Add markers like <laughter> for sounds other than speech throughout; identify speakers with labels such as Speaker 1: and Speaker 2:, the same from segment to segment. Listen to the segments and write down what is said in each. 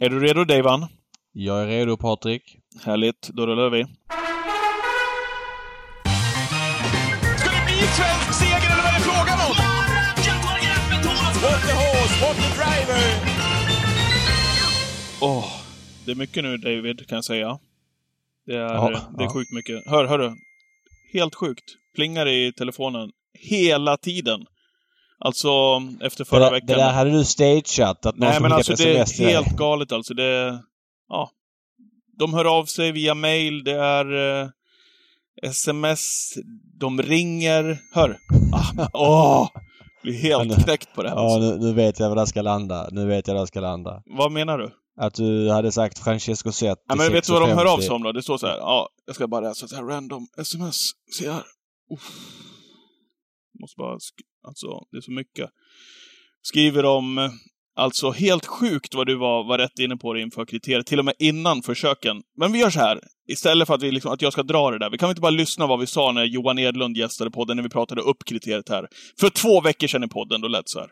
Speaker 1: Är du redo Davan?
Speaker 2: Jag är redo Patrik.
Speaker 1: Härligt, då rullar vi.
Speaker 3: Ska det bli svensk seger eller vad är det frågan om? What the horse, what the driver!
Speaker 1: Åh, det är mycket nu David, kan jag säga. Det är,
Speaker 2: Ja,
Speaker 1: det är
Speaker 2: ja.
Speaker 1: sjukt mycket. Hör, hör du? Helt sjukt. Plingar i telefonen. Hela tiden. Alltså, efter
Speaker 2: Det
Speaker 1: förra
Speaker 2: där,
Speaker 1: veckan.
Speaker 2: det där hade du stageat, att någon
Speaker 1: Nej, men
Speaker 2: skickat
Speaker 1: alltså det är helt galet alltså. Det Ja. De hör av sig via mail, det är eh, sms, de ringer. Hör! Ah, <laughs> åh! Blir helt
Speaker 2: Men-
Speaker 1: knäckt på det här.
Speaker 2: Ja,
Speaker 1: alltså.
Speaker 2: nu, nu vet jag var det ska landa. Nu vet jag var det ska landa.
Speaker 1: Vad menar du?
Speaker 2: Att du hade sagt Francesco Zet
Speaker 1: Ja, men vet du vad de hör av sig om då? Det står så här, ja, jag ska bara läsa så här random sms. Se här. Uff. Måste bara, alltså, det är så mycket. Skriver om, eh, alltså helt sjukt vad du var, var rätt inne på det inför kriteriet, till och med innan försöken. Men vi gör så här, istället för att, vi liksom, att jag ska dra det där, vi kan väl inte bara lyssna vad vi sa när Johan Edlund gästade podden, när vi pratade upp kriteriet här. För två veckor sedan i podden, då lät det så här.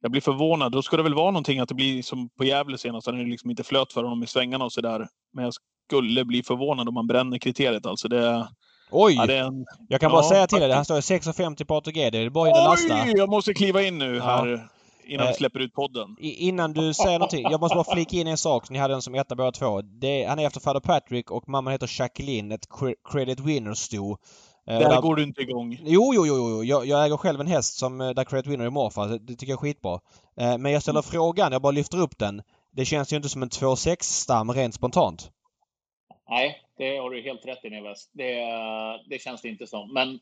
Speaker 1: Jag blir förvånad. Då ska det väl vara någonting att det blir som på Gävle senast, när det liksom inte flöt för honom i svängarna och sådär. Men jag skulle bli förvånad om man bränner kriteriet. Alltså det,
Speaker 2: Oj!
Speaker 1: ja, det en...
Speaker 2: jag kan bara
Speaker 1: ja,
Speaker 2: säga till dig,
Speaker 1: faktiskt.
Speaker 2: han står 6.50 på ATG. Det är bara in och lasta.
Speaker 1: Oj! Jag måste kliva in nu här innan
Speaker 2: Eh,
Speaker 1: vi släpper ut podden.
Speaker 2: Innan du säger någonting. Jag måste bara flika in en sak. Ni hade den som etta båda två. Det, han är efter fader Patrick och mamman heter Jacqueline. Ett cre- Credit Winner-sto. Eh,
Speaker 1: Där
Speaker 2: där-
Speaker 1: går du inte igång.
Speaker 2: Jo, jo, jo, jo. Jag, jag äger själv en häst som, eh, där Credit Winner är morfar. Det tycker jag är skitbra. Eh, men jag ställer frågan, jag bara lyfter upp den. Det känns ju inte som en 2-6-stam rent spontant.
Speaker 4: Nej, det har du helt rätt i Neves. Det, det känns det inte som. Men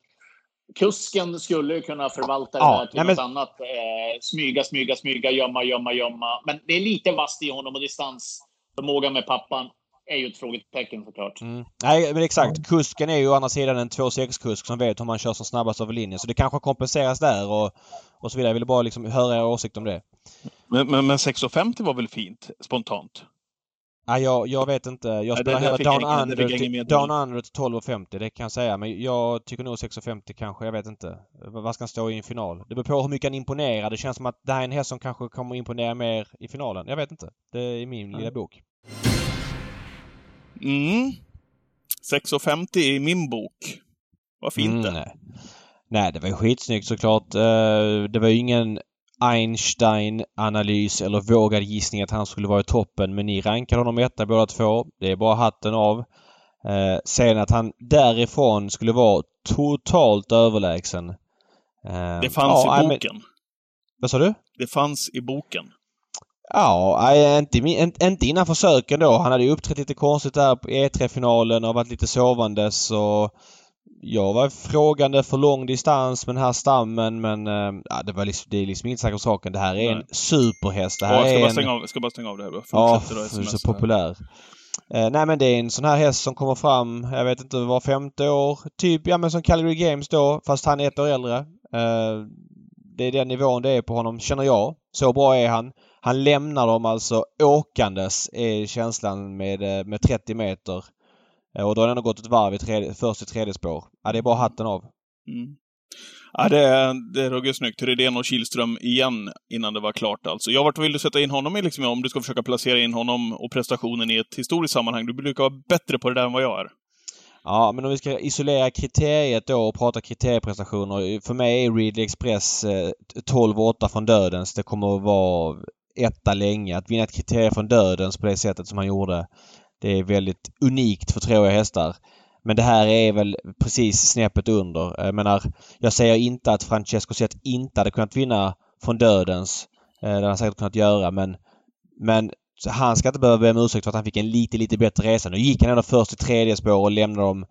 Speaker 4: kusken skulle ju kunna förvalta det
Speaker 2: Ja,
Speaker 4: här till
Speaker 2: nej,
Speaker 4: något
Speaker 2: men-
Speaker 4: annat. Eh, smyga, smyga, smyga, gömma, gömma, gömma. Men det är lite vasst i honom och distansförmåga med pappan är ju ett frågetecken såklart.
Speaker 2: Mm. Nej, men exakt. Kusken är ju å andra sidan en 2-6-kusk som vet hur man kör som snabbast över linjen. Så det kanske kompenseras där och, och så vidare. Jag ville bara liksom höra er åsikt om det.
Speaker 1: Men, men, men 6,50 var väl fint, spontant?
Speaker 2: Nej, jag, jag vet inte. Jag
Speaker 1: det-
Speaker 2: spelar
Speaker 1: det
Speaker 2: hellre
Speaker 1: jag
Speaker 2: Down
Speaker 1: det
Speaker 2: Under, till,
Speaker 1: medhåll.
Speaker 2: down under till 12,50. Det kan jag säga. Men jag tycker nog 6,50 kanske. Jag vet inte. Vad ska han stå i en final? Det beror på hur mycket han imponerar. Det känns som att det här är en häst som kanske kommer imponera mer i finalen. Jag vet inte. Det är min lilla bok.
Speaker 1: Mm. 6,50 i min bok. Vad fint det.
Speaker 2: Mm, nej. nej, det var ju skitsnyggt såklart. Eh, Det var ju ingen Einstein-analys eller vågad gissning att han skulle vara i toppen. Men ni rankade honom etta båda två. Det är bara hatten av. Eh, sen att han därifrån skulle vara totalt överlägsen. Eh,
Speaker 1: Det fanns
Speaker 2: ja,
Speaker 1: i
Speaker 2: nej, men-
Speaker 1: boken.
Speaker 2: Vad sa du?
Speaker 1: Det fanns i boken.
Speaker 2: Ja, inte, inte innan försöken då. Han hade ju uppträtt lite konstigt där på E3-finalen och varit lite sovandes och jag var frågande för lång distans med den här stammen men eh, ja, det, var liksom, det är liksom inget snack om saken. Det här är en
Speaker 1: Nej.
Speaker 2: superhäst. Det
Speaker 1: Ja,
Speaker 2: här
Speaker 1: jag ska
Speaker 2: är
Speaker 1: bara
Speaker 2: en...
Speaker 1: stänga av, jag ska bara stänga av det här. Jag
Speaker 2: Ja, du är så populär. Eh, nej men det är en sån här häst som kommer fram, jag vet inte, var femte år. Typ, ja men som Calgary Games då, fast han är ett år äldre. Eh, det är den nivån det är på honom, känner jag. Så bra är han. Han lämnar dem alltså åkandes, är känslan med, eh, med 30 meter. Eh, och då har han ändå gått ett varv i tredje, först i tredje spår. Ja, det är bara hatten av.
Speaker 1: Mm. Ja, det är, det är ruggigt snyggt. Rydén och Kihlström igen innan det var klart alltså. Jag vart vill du sätta in honom i, liksom, om du ska försöka placera in honom och prestationen i ett historiskt sammanhang? Du brukar vara bättre på det där än vad jag är.
Speaker 2: Ja, men om vi ska isolera kriteriet då och prata kriterieprestationer. För mig är Ridley Express eh, 12-8 från dödens. Det kommer att vara etta länge. Att vinna ett kriterie från dödens på det sättet som han gjorde. Det är väldigt unikt för treåriga hästar. Men det här är väl precis snäppet under. Eh, jag menar, jag säger inte att Francesco Zet inte hade kunnat vinna från dödens. Eh, det hade han säkert kunnat göra men, men han ska inte behöva be om ursäkt för att han fick en lite, lite bättre resa. Nu gick han ändå först i tredje spår och lämnade dem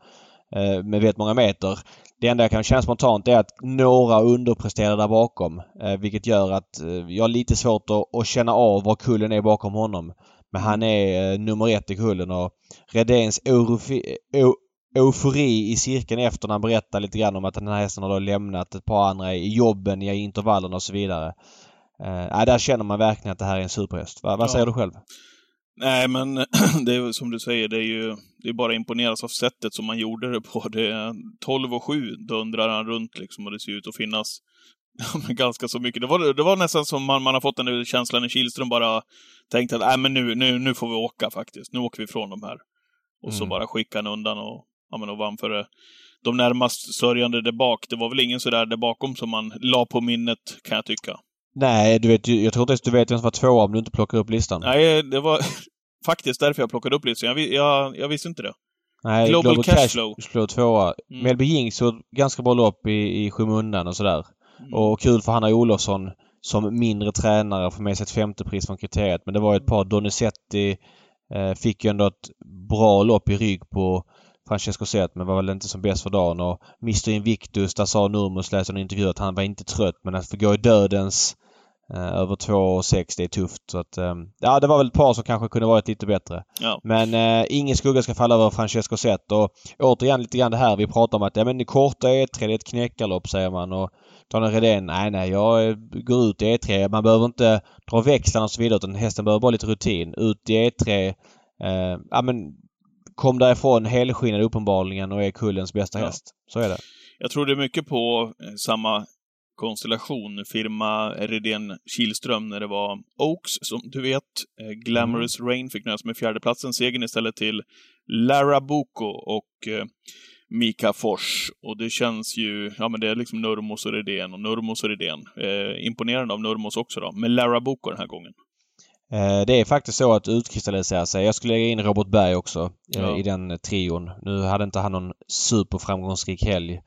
Speaker 2: eh, med väldigt många meter. Det enda jag kan känna spontant är att några underpresterar där bakom. Eh, vilket gör att eh, jag har lite svårt att, att känna av var kullen är bakom honom. Men han är eh, nummer ett i kullen och Redéns eu, eufori i cirkeln efter när han berättar lite grann om att den här hästen har då lämnat ett par andra i jobben i intervallerna och så vidare. Eh, där känner man verkligen att det här är en superhäst. Va, vad
Speaker 1: Ja.
Speaker 2: säger du själv?
Speaker 1: Nej, men <clears throat> det är som du säger, det är ju det är bara imponeras av sättet som man gjorde det på. Det är 12 och 7 dundrar han runt liksom och det ser ut att finnas <laughs> Ja, men ganska så mycket. Det var, det var nästan som man, man har fått den känslan när Kihlström bara tänkte att äh, men nu, nu, nu får vi åka faktiskt. Nu åker vi ifrån de här. Och mm. så bara skickade han undan och, ja, men, och vann för de närmast sörjande där bak. Det var väl ingen sådär där bakom som man la på minnet, kan jag tycka.
Speaker 2: Nej, du vet, jag tror inte ens du vet vem som var tvåa om du inte plockar upp listan.
Speaker 1: Nej, det var <laughs> faktiskt därför jag plockade upp listan. Jag, jag, jag visste inte det.
Speaker 2: Nej, Global, Global Cashflow Cash tvåa. Mm. Melby Jinx ett ganska bra lopp i, i skymundan och sådär. Mm. Och kul för Hanna Olofsson som mindre tränare får med sig ett femtepris från kriteriet. Men det var ett par. Donizetti eh, fick ju ändå ett bra lopp i rygg på Francesco Zet men var väl inte som bäst för dagen. Och Mr Invictus, där sa Nurmos, läste en intervju att han var inte trött men att få gå i dödens eh, över 2,6 det är tufft. Så att, eh, ja, det var väl ett par som kanske kunde varit lite bättre.
Speaker 1: Ja.
Speaker 2: Men eh, ingen skugga ska falla över Francesco Zet. Och återigen lite grann det här vi pratar om att ja, men det korta E3 det är ett knäckarlopp säger man. Och Daniel Redén, nej nej jag går ut i E3. Man behöver inte dra växlarna och så vidare utan hästen behöver bara lite rutin. Ut i E3. Eh, ja men kom därifrån helskinnad uppenbarligen och är kullens bästa ja. häst. Så är det.
Speaker 1: Jag tror det är mycket på eh, samma konstellation, firma Redén Kilström, när det var Oaks, som du vet. Eh, Glamorous mm. Rain fick nöja sig med fjärdeplatsen. Segern istället till Lara Boko och eh, Mika Fors. Och det känns ju, ja men det är liksom Nurmos och Redén och Nurmos och Redén. Eh, imponerande av Nurmos också då, med Lara Boko den här gången.
Speaker 2: Eh, det är faktiskt så att utkristallisera sig. Jag skulle lägga in Robert Berg också ja. i den trion. Nu hade inte han någon superframgångsrik helg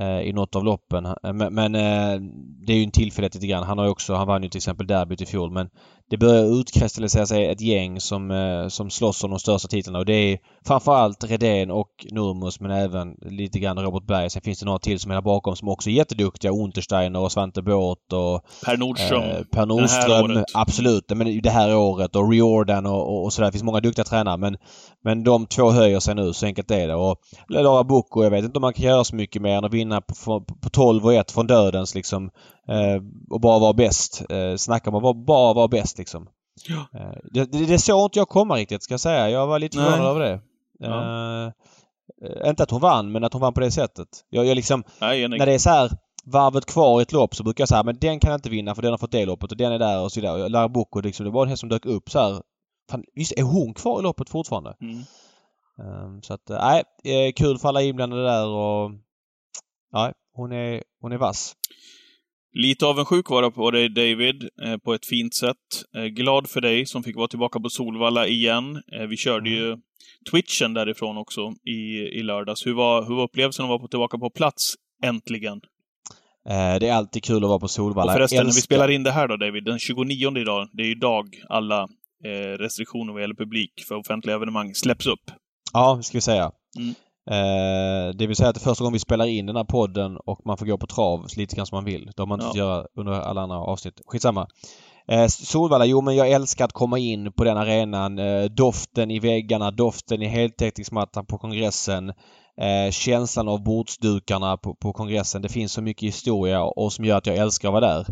Speaker 2: Eh, i något av loppen. Eh, men, men eh, det är ju en tillfällighet lite grann. Han har ju också, han vann ju till exempel derbyt i fjol men det börjar utkristallisera sig ett gäng som, eh, som slåss om de största titlarna och det är framförallt Redén och Nurmos men även lite grann Robert Berg. Sen finns det några till som är där bakom som också är jätteduktiga. Untersteiner och Svante Båth och
Speaker 1: Per Nordström. Eh,
Speaker 2: per Nordström, absolut. Men det här året och Riordan och, och, och sådär. Det finns många duktiga tränare men, men de två höjer sig nu, så enkelt är det. Och Lara Bocco, jag vet inte om man kan göra så mycket mer än att vinna på, på, på 12 och 1 från dödens liksom Eh, och bara vara bäst. Eh, snacka om att bara vara bäst liksom.
Speaker 1: Ja.
Speaker 2: Eh, det, det, det såg inte jag komma riktigt ska jag säga. Jag var lite förvånad över det. Ja. Eh, inte att hon vann men att hon vann på det sättet. Jag, jag liksom...
Speaker 1: Nej,
Speaker 2: när det är så här varvet kvar i ett lopp så brukar jag säga men den kan jag inte vinna för den har fått det loppet och den är där och så. Lara Bocco liksom, det var en häst som dök upp så här. Fan, visst är hon kvar i loppet fortfarande?
Speaker 1: Mm.
Speaker 2: Um, så att nej, eh, kul för alla inblandade där och... Nej, hon är, hon är vass.
Speaker 1: Lite avundsjuk var jag på dig David, eh, på ett fint sätt. Eh, glad för dig som fick vara tillbaka på Solvalla igen. Eh, vi körde ju mm. Twitchen därifrån också i, i lördags. Hur var, hur var upplevelsen att vara tillbaka på plats, äntligen?
Speaker 2: det är alltid kul att vara på Solvalla.
Speaker 1: Och förresten, när vi spelar in det här då David, den 29 idag, det är ju idag alla restriktioner vad gäller publik för offentliga evenemang släpps upp.
Speaker 2: Ja, det ska vi säga. Mm. Eh, det vill säga att det är första gången vi spelar in den här podden och man får gå på trav lite grann som man vill. Det har man inte ja. göra under alla andra avsnitt. Skitsamma. Eh, Solvalla, jo men jag älskar att komma in på den arenan. Eh, doften i väggarna, doften i heltäckningsmattan på kongressen. Eh, känslan av bordsdukarna på, på, kongressen. Det finns så mycket historia och som gör att jag älskar att vara där.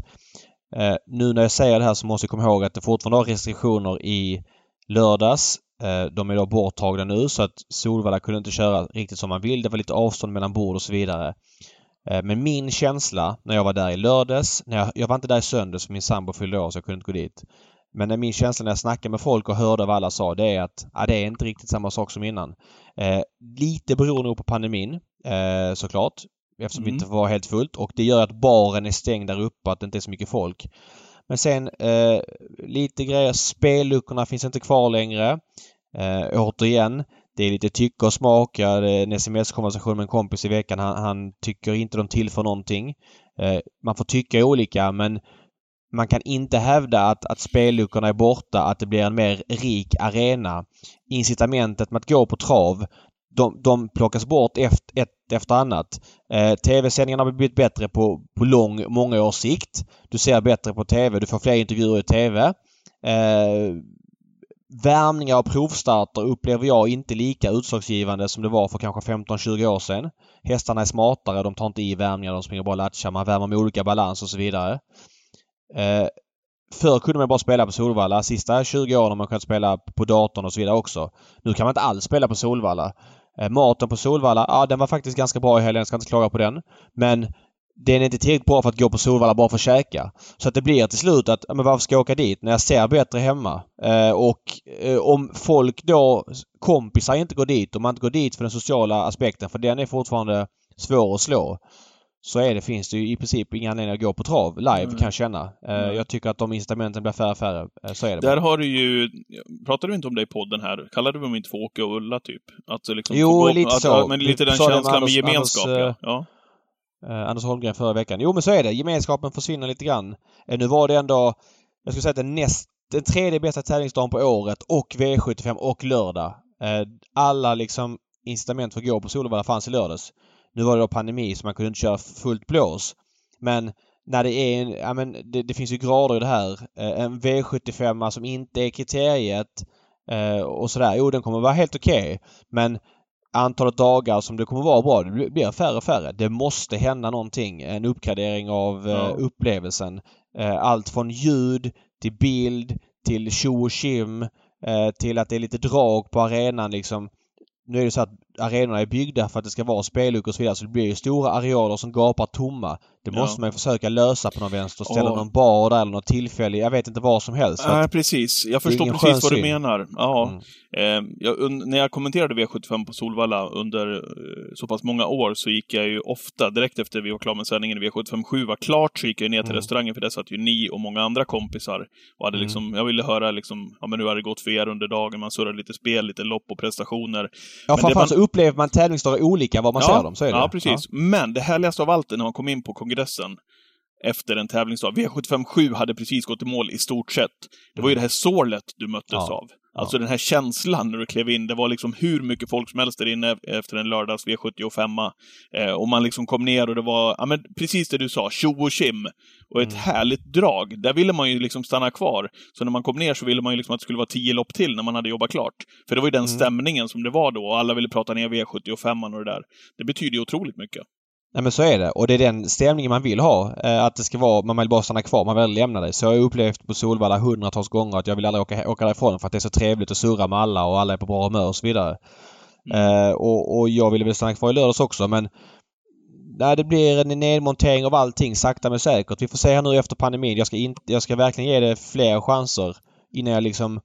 Speaker 2: Eh, nu när jag säger det här så måste jag komma ihåg att det fortfarande har restriktioner i lördags. Eh, de är då borttagna nu så att Solvalla kunde inte köra riktigt som man vill. Det var lite avstånd mellan bord och så vidare. Eh, men min känsla när jag var där i lördags, när jag, jag var inte där i söndags för min sambo fyllde år så jag kunde inte gå dit. Men min känsla när jag snackade med folk och hörde vad alla sa det är att ja, det är inte riktigt samma sak som innan. Eh, lite beroende på pandemin eh, såklart. Eftersom mm. det inte var helt fullt och det gör att baren är stängd där uppe att det inte är så mycket folk. Men sen eh, lite grejer. Spelluckorna finns inte kvar längre. Eh, återigen, det är lite tycke och smak. Jag hade en sms-konversation med en kompis i veckan. Han, han tycker inte de tillför någonting. Eh, man får tycka olika men man kan inte hävda att, att spelluckorna är borta, att det blir en mer rik arena. Incitamentet med att gå på trav, de, de plockas bort efter, ett efter annat. Eh, TV-sändningarna har blivit bättre på, på lång, många års sikt. Du ser bättre på TV, du får fler intervjuer i TV. Eh, värmningar och provstarter upplever jag inte lika utslagsgivande som det var för kanske 15-20 år sedan. Hästarna är smartare, de tar inte i värmningar, de springer bara latcha, man värmer med olika balans och så vidare. Eh, Förr kunde man bara spela på Solvalla. Sista 20 åren har man kunnat spela på datorn och så vidare också. Nu kan man inte alls spela på Solvalla. Eh, maten på Solvalla, ja den var faktiskt ganska bra i helgen, jag ska inte klaga på den. Men den är inte tillräckligt bra för att gå på Solvalla bara för att käka. Så att det blir till slut att, men varför ska jag åka dit när jag ser bättre hemma? Eh, och eh, om folk då, kompisar inte går dit, om man inte går dit för den sociala aspekten, för den är fortfarande svår att slå. Så är det, finns det ju i princip inga anledningar att gå på trav live
Speaker 1: Mm.
Speaker 2: kan jag känna. Eh,
Speaker 1: Mm.
Speaker 2: jag tycker att de incitamenten blir färre och färre. Eh, så är det
Speaker 1: Där
Speaker 2: bara.
Speaker 1: har du ju, pratade du inte om det i podden här? Kallade vi dem inte för Åke och Ulla typ? Att liksom
Speaker 2: Jo,
Speaker 1: gå-
Speaker 2: lite
Speaker 1: att,
Speaker 2: så.
Speaker 1: ja, Men
Speaker 2: Vi
Speaker 1: lite den
Speaker 2: med
Speaker 1: känslan med
Speaker 2: Anders-
Speaker 1: gemenskap,
Speaker 2: Anders,
Speaker 1: ja. ja.
Speaker 2: eh, Anders Holmgren förra veckan. Jo men så är det. Gemenskapen försvinner lite grann. Nu var det ändå, jag skulle säga att den näst, den tredje bästa tävlingsdagen på året och V75 och lördag. Alla liksom incitament för att gå på Solvalla fanns i lördags. Nu var det då pandemi så man kunde inte köra fullt blås. Men när det är en, ja men det, det finns ju grader i det här. Eh, en V75 som inte är kriteriet eh, och sådär. Jo den kommer vara helt okej. Men antalet dagar som det kommer vara bra, det blir- färre och färre. Det måste hända någonting. En uppgradering av eh,
Speaker 1: Ja.
Speaker 2: upplevelsen. Allt från ljud till bild till tjo och eh, till att det är lite drag på arenan liksom. Nu är det så att arenorna är byggda för att det ska vara spelluckor och så vidare så det blir ju stora arealer som gapar tomma. Det
Speaker 1: Ja.
Speaker 2: måste man ju försöka lösa på någon vänster. Ställa
Speaker 1: Ja.
Speaker 2: någon bar där eller något tillfälle. Jag vet inte vad som helst.
Speaker 1: Nej, precis. Jag förstår precis vad du menar. Ja.
Speaker 2: Mm.
Speaker 1: Eh, jag, när jag kommenterade V75 på Solvalla under eh, så pass många år så gick jag ju ofta, direkt efter vi var klara med sändningen, V75 7 var klart, så gick jag ner till
Speaker 2: Mm.
Speaker 1: restaurangen för där satt ju ni och många andra kompisar. Och hade
Speaker 2: Mm.
Speaker 1: liksom, jag ville höra liksom, ja men nu har det gått för er under dagen, man surrar lite spel, lite lopp och prestationer.
Speaker 2: Ja, framförallt så upplever man tävlingsdagar olika var man
Speaker 1: ja,
Speaker 2: ser dem. Så är det.
Speaker 1: Ja, precis. Men det härligaste av allt är när man kom in på kongressen efter en tävlingsdag. V75 7 hade precis gått i mål i stort sett. Det var ju det här sålet du möttes
Speaker 2: Ja.
Speaker 1: av. Alltså den här känslan när du klev in. Det var liksom hur mycket folk som helst där inne efter en lördags V75. Eh, och man liksom kom ner och det var, ja men precis det du sa, tjo och tjim. Och ett
Speaker 2: Mm.
Speaker 1: härligt drag. Där ville man ju liksom stanna kvar. Så när man kom ner så ville man ju liksom att det skulle vara tio lopp till när man hade jobbat klart. För det var ju den
Speaker 2: Mm.
Speaker 1: stämningen som det var då. Och alla ville prata ner V75 och det där. Det betyder ju otroligt mycket.
Speaker 2: Nej men så är det. Och det är den stämningen man vill ha. Eh, att det ska vara, man vill bara stanna kvar, man vill aldrig lämna det. Så jag har upplevt på Solvalla hundratals gånger att jag vill aldrig åka, åka därifrån för att det är så trevligt att surra med alla och alla är på bra humör och så vidare. Eh, och, och jag ville väl stanna kvar i lördags också men Nej, det blir en nedmontering av allting sakta men säkert. Vi får se här nu efter pandemin. Jag ska, inte, jag ska verkligen ge det fler chanser innan jag liksom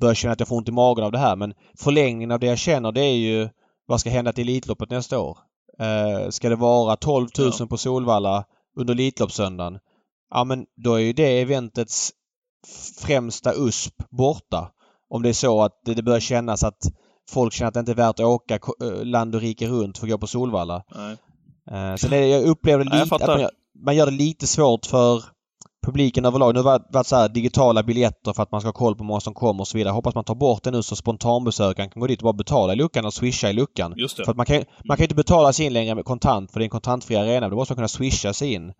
Speaker 2: börjar känna att jag får ont i magen av det här. Men förlängningen av det jag känner det är ju vad ska hända till Elitloppet nästa år? Eh, ska det vara 12 000
Speaker 1: Ja.
Speaker 2: på Solvalla under Elitloppssöndagen? Ja men då är ju det eventets främsta USP borta. Om det är så att det, börjar kännas att folk känner att det inte är värt att åka eh, land och rike runt för att gå på Solvalla.
Speaker 1: Nej.
Speaker 2: Eh, är det, jag upplever det
Speaker 1: Ja, jag
Speaker 2: lite, att man man gör det lite svårt för publiken överlag. Nu har det varit, så här digitala biljetter för att man ska ha koll på hur många som kommer och så vidare. Hoppas man tar bort det nu så spontanbesökaren kan gå dit och bara betala i luckan och swisha i luckan.
Speaker 1: Just det.
Speaker 2: För att man kan, man kan ju inte betala sig in längre med kontant för det är en kontantfri arena. Då måste man kunna swisha sig in.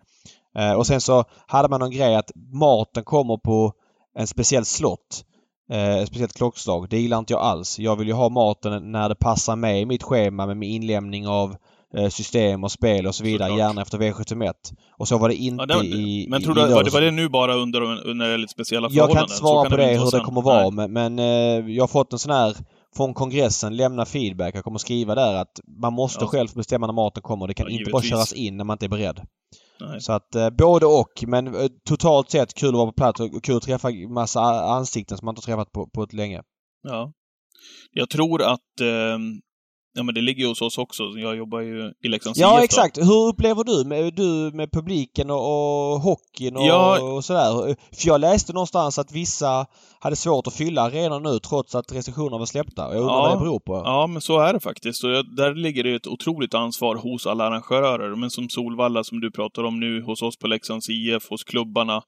Speaker 2: Eh, och sen så hade man någon grej att maten kommer på en speciell slott. Eh, speciellt klockslag. Det gillar inte jag alls. Jag vill ju ha maten när det passar mig i mitt schema med min inlämning av system och spel och så vidare.
Speaker 1: Såklart.
Speaker 2: Gärna efter V71. Och så var det inte
Speaker 1: Ja, det,
Speaker 2: i
Speaker 1: men
Speaker 2: i,
Speaker 1: tror
Speaker 2: i
Speaker 1: du, var det, var det nu bara under, under lite speciella
Speaker 2: Jag
Speaker 1: förhållanden?
Speaker 2: kan inte svara
Speaker 1: kan
Speaker 2: på det hur
Speaker 1: vara
Speaker 2: det
Speaker 1: sen?
Speaker 2: kommer vara
Speaker 1: Nej.
Speaker 2: men, men eh, jag har fått en sån här från kongressen, lämna feedback. Jag kommer skriva där att man måste
Speaker 1: Ja.
Speaker 2: själv bestämma när maten kommer. Det kan
Speaker 1: Ja,
Speaker 2: inte bara köras in när man inte är beredd.
Speaker 1: Nej.
Speaker 2: Så att eh, både och. Men eh, totalt sett kul att vara på plats och kul att träffa massa ansikten som man inte har träffat på, på ett länge.
Speaker 1: Ja. Jag tror att... Eh, ja, men det ligger ju hos oss också. Jag jobbar ju i Leksands
Speaker 2: Ja
Speaker 1: IF
Speaker 2: exakt. Hur upplever du med, du med publiken och, och hockeyn och,
Speaker 1: Ja.
Speaker 2: och sådär? För jag läste någonstans att vissa hade svårt att fylla arenan nu trots att restriktionerna var släppta. Jag undrar
Speaker 1: Ja.
Speaker 2: vad det beror på.
Speaker 1: Ja, men så är det faktiskt. Och där ligger det ett otroligt ansvar hos alla arrangörer. Men som Solvalla, som du pratar om nu, hos oss på Leksands IF, hos klubbarna.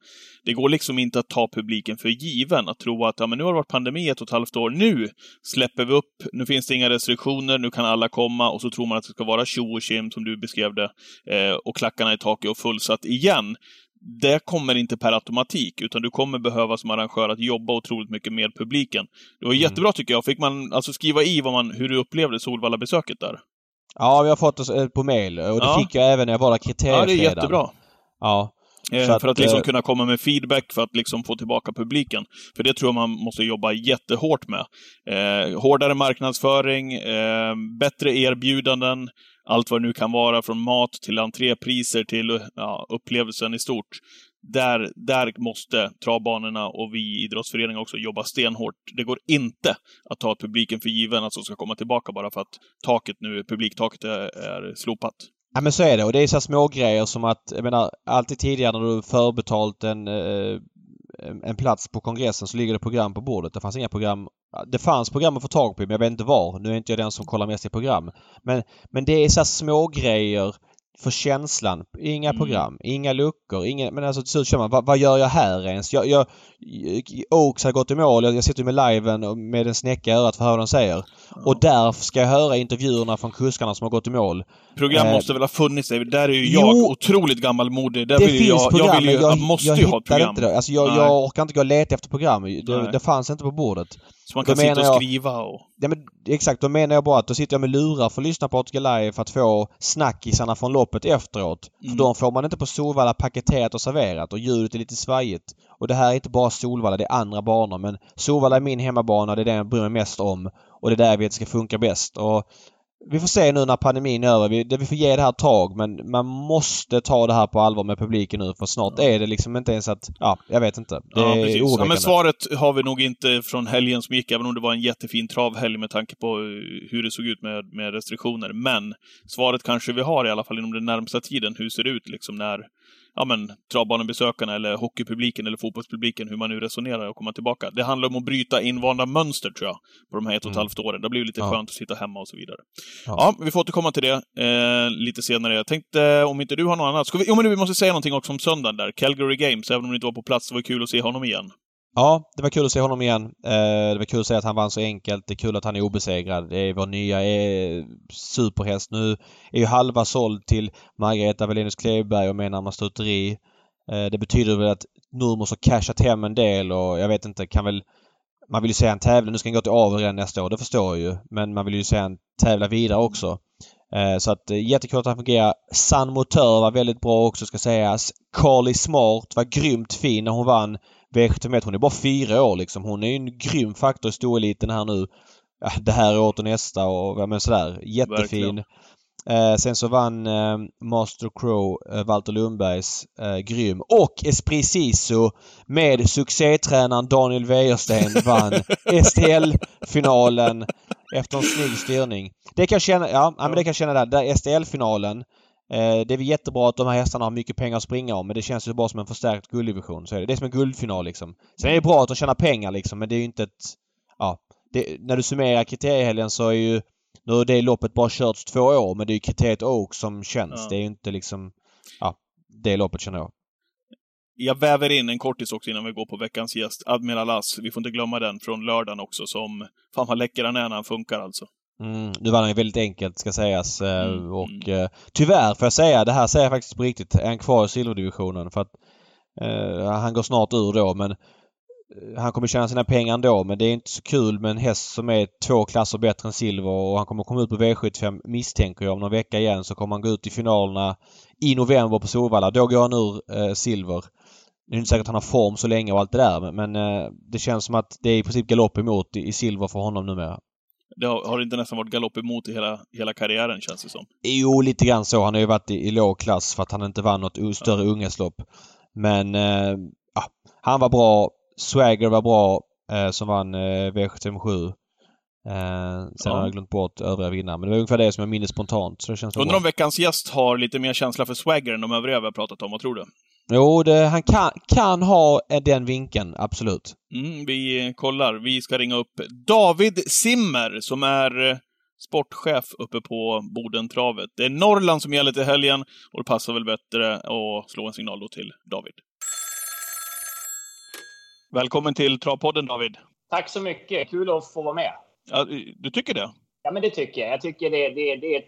Speaker 1: Det går liksom inte att ta publiken för given. Att tro att ja, men nu har det varit pandemi ett och ett halvt år. Nu släpper vi upp. Nu finns det inga restriktioner. Nu kan alla komma. Och så tror man att det ska vara tjo och tjim, som du beskrev det. Eh, och klackarna i taket och fullsatt igen. Det kommer inte per automatik, utan du kommer behöva som arrangör att jobba otroligt mycket med publiken. Det var jättebra tycker jag. Fick man alltså skriva i vad man, hur du upplevde Solvalla-besöket där?
Speaker 2: Ja, vi har fått det eh, på mail och det
Speaker 1: Ja.
Speaker 2: fick jag även när jag var där
Speaker 1: Ja,
Speaker 2: kriteriefredagen.
Speaker 1: det är jättebra.
Speaker 2: Ja.
Speaker 1: Eh,
Speaker 2: att,
Speaker 1: för att liksom
Speaker 2: eh,
Speaker 1: kunna komma med feedback, för att liksom få tillbaka publiken. För det tror jag man måste jobba jättehårt med. Eh, hårdare marknadsföring, eh, bättre erbjudanden. allt vad det nu kan vara, från mat till entrépriser till ja, upplevelsen i stort. Där, där måste travbanorna och vi idrottsföreningar också jobba stenhårt. Det går inte att ta publiken för given att de ska komma tillbaka bara för att taket nu, publiktaket är, är slopat.
Speaker 2: Ja men så är det och det är så små grejer som att, jag menar, alltid tidigare när du förbetalt eh, en, en plats på kongressen så ligger det program på bordet. Det fanns inga program. Det fanns program att få tag på men jag vet inte var. Nu är inte jag den som kollar mest i program. Men, men det är så små grejer för känslan. Inga mm. program, inga luckor, inga... Men alltså till slut känner man, vad, vad, gör jag här ens? Jag, jag, Oaks har gått i mål. Jag, jag sitter med liven med en snäcka i örat för att höra vad de säger. Mm. Och där ska jag höra intervjuerna från kuskarna som har gått i mål.
Speaker 1: Program eh, måste väl ha funnits? Där är ju jag jo, otroligt gammalmodig. Där det finns jag, program, jag, vill ju, jag, måste jag ju ha ett program.
Speaker 2: Inte det. Alltså jag, jag orkar inte gå och leta efter program. Det, det fanns inte på bordet.
Speaker 1: Så man kan sitta och skriva och...
Speaker 2: Ja, men, exakt, då menar jag bara att då sitter jag med lurar för att lyssna på ATG Live för att få snackisarna från loppet efteråt. Mm. För de får man inte på Solvalla paketerat och serverat och ljudet är lite svajigt. Och det här är inte bara Solvalla, det är andra banor men Solvalla är min hemmabana, det är den jag bryr mig mest om. Och det är där jag vet att det ska funka bäst. Och vi får se nu när pandemin är över. Vi, vi får ge det här ett tag men man måste ta det här på allvar med publiken nu för snart är det liksom inte ens att... Ja, jag vet inte. Det ja,
Speaker 1: precis. Ja, men svaret har vi nog inte från helgen som gick, även om det var en jättefin travhelg med tanke på eh, hur det såg ut med, med restriktioner. Men svaret kanske vi har i alla fall inom den närmsta tiden. Hur ser det ut liksom när ja, men, travbanebesökarna eller hockeypubliken eller fotbollspubliken, hur man nu resonerar och komma tillbaka. Det handlar om att bryta invanda mönster, tror jag, på de här ett och ett mm. halvt åren. Det blir lite ja. skönt att sitta hemma och så vidare. Ja, ja vi får återkomma till det eh, lite senare. Jag tänkte, om inte du har något annat, ska vi, jo men vi måste säga någonting också om söndagen där. Calgary Games, även om du inte var på plats, det var kul att se honom igen.
Speaker 2: Ja, det var kul att se honom igen. Eh, det var kul att se att han vann så enkelt. Det är kul att han är obesegrad. Det är vår nya eh, superhäst. Nu är ju halva såld till Margareta Wallenius Kleberg och Menarma Stuteri. Eh, det betyder väl att Nurmos har cashat hem en del och jag vet inte, kan väl... Man vill ju se han tävla. Nu ska han gå till avel redan nästa år, det förstår jag ju. Men man vill ju se han tävla vidare också. Så att jättekul att han fungerar. San Motör var väldigt bra också ska sägas. Carly Smart var grymt fin när hon vann V75 hon är bara fyra år liksom. Hon är en grym faktor i stoeliten här nu. Ja, det här året och nästa och men sådär. Jättefin. Eh, sen så vann eh, Master Crow, eh, Walter Lundbergs, eh, grym. Och Esprit Sisu med succétränaren Daniel Wäjersten vann <laughs> STL-finalen efter en snygg styrning. Det kan jag känna, ja, ja. men det kan jag känna där. där STL-finalen det är väl jättebra att de här hästarna har mycket pengar att springa om men det känns ju bara som en förstärkt gulddivision. Så är det. det är som en guldfinal liksom. Sen är det bra att de tjänar pengar liksom men det är ju inte ett... Ja. Det, när du summerar kriteriehelgen så är ju... Nu har det loppet bara körts två år men det är ju kriteriet Oak som känns. Ja. Det är ju inte liksom... Ja. Det loppet känner jag.
Speaker 1: Jag väver in en kortis också innan vi går på veckans gäst. Admiral As. Vi får inte glömma den från lördagen också som... Fan vad läcker han är när han funkar alltså.
Speaker 2: Mm, nu vann han ju väldigt enkelt ska sägas eh, mm, och mm. tyvärr får jag säga, det här säger jag faktiskt på riktigt, är han kvar i silverdivisionen för att eh, han går snart ur då men eh, han kommer tjäna sina pengar ändå men det är inte så kul med en häst som är två klasser bättre än silver och han kommer komma ut på V75 misstänker jag om någon vecka igen så kommer han gå ut i finalerna i november på Solvalla. Då går han ur eh, silver. Det är inte säkert att han har form så länge och allt det där men, men eh, det känns som att det är i princip galopp emot i, i silver för honom numera.
Speaker 1: Det har, har inte nästan varit galopp emot i hela, hela karriären känns det som.
Speaker 2: Jo, lite grann så. Han har ju varit i, i låg klass för att han inte vann något större ja. unghästlopp. Men eh, ja, han var bra. Swagger var bra eh, som vann eh, V757. Eh, sen ja. har jag glömt bort övriga vinnare. Men det var ungefär det som jag minns spontant. Så det känns
Speaker 1: Undrar om veckans gäst har lite mer känsla för Swagger än de övriga vi har pratat om. Vad tror du?
Speaker 2: Jo, det, han kan, kan ha den vinkeln, absolut.
Speaker 1: Mm, vi kollar. Vi ska ringa upp David Simmer som är eh, sportchef uppe på Bodentravet. Det är Norrland som gäller till helgen och det passar väl bättre att slå en signal då till David. Välkommen till Travpodden David.
Speaker 4: Tack så mycket. Kul att få vara med.
Speaker 1: Ja, du tycker det?
Speaker 4: Ja, men det tycker jag. Jag tycker det, det, det är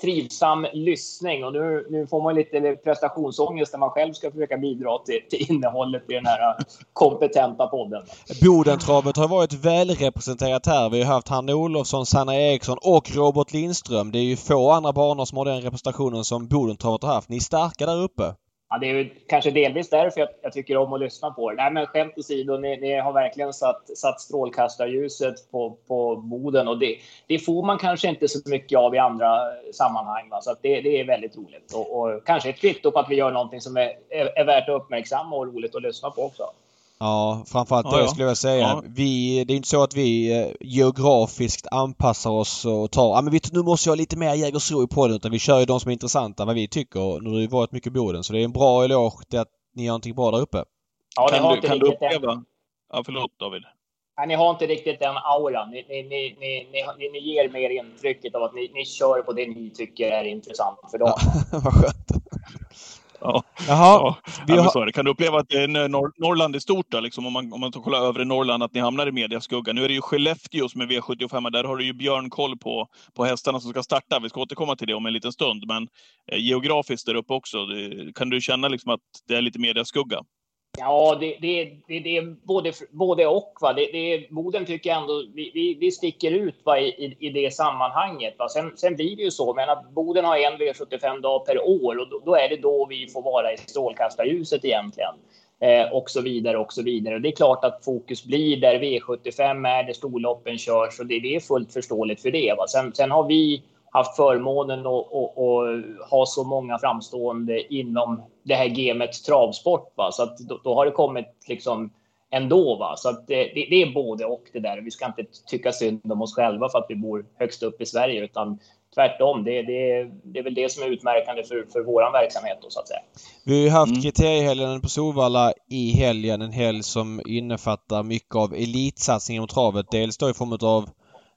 Speaker 4: trivsam lyssning och nu, nu får man lite prestationsångest när man själv ska försöka bidra till, till innehållet i den här kompetenta podden.
Speaker 2: Bodentravet har varit välrepresenterat här. Vi har haft Hanne Olofsson, Sanna Eriksson och Robert Lindström. Det är ju få andra banor som har den representationen som Bodentravet har haft. Ni är starka där uppe.
Speaker 4: Ja, det är ju kanske delvis därför jag, jag tycker om att lyssna på det. Nej, men skämt åsido, ni, ni har verkligen satt, satt strålkastarljuset på, på Boden och det, det får man kanske inte så mycket av i andra sammanhang. Va? Så att det, det är väldigt roligt och, och kanske ett kvitto på att vi gör någonting som är, är, är värt att uppmärksamma och roligt att lyssna på också.
Speaker 2: Ja, framförallt
Speaker 1: Ja,
Speaker 2: det
Speaker 1: ja.
Speaker 2: skulle jag säga.
Speaker 1: Ja.
Speaker 2: Vi, det är inte så att vi eh, geografiskt anpassar oss och tar, ja men vi, nu måste jag ha lite mer Jägersro i podden utan vi kör ju de som är intressanta vad vi tycker. Nu har det ju varit mycket Boden så det är en bra eloge till att ni gör någonting bra där uppe.
Speaker 4: Ja, ni
Speaker 1: Kan
Speaker 4: har
Speaker 1: du,
Speaker 4: inte
Speaker 1: kan du uppleva... Ja, förlåt David.
Speaker 4: nej, ni har inte riktigt den auran. Ni, ni, ni, ni, ni, ni ger mer intrycket av att ni, ni kör på det ni tycker är intressant för dem. <laughs>
Speaker 2: vad skönt.
Speaker 1: Ja.
Speaker 2: Jaha,
Speaker 1: Ja,
Speaker 2: har-
Speaker 1: så. Kan du uppleva att är Nor- Norrland är stort då, liksom, om man, om man tar kolla övre Norrland, att ni hamnar i mediaskugga? Nu är det ju Skellefteå som är V75, där har du ju björnkoll på, på hästarna som ska starta. Vi ska återkomma till det om en liten stund, men eh, geografiskt där uppe också, kan du känna liksom att det är lite mediaskugga?
Speaker 4: Ja, det, det, det, det är både, både och. Va? Det, det Boden tycker jag ändå vi, vi, vi sticker ut va, i, i, i det sammanhanget. Va? Sen, sen blir det ju så, men att Boden har en V75 dag per år och då, då är det då vi får vara i strålkastarljuset egentligen. Eh, och så vidare och så vidare. Och det är klart att fokus blir där V75 är, där storloppen körs och det, det är fullt förståeligt för det. Va? Sen, sen har vi haft förmånen att, att, att ha så många framstående inom det här gamet travsport. Va? Så att då, då har det kommit liksom ändå. Va? Så att det, det, det är både och det där. Vi ska inte tycka synd om oss själva för att vi bor högst upp i Sverige, utan tvärtom. Det, det, det är väl det som är utmärkande för, för vår verksamhet då, så att säga.
Speaker 2: Vi har ju haft
Speaker 1: Mm.
Speaker 2: kriteriehelgen på Solvalla i helgen. En helg som innefattar mycket av elitsatsningen mot travet. Dels då i form av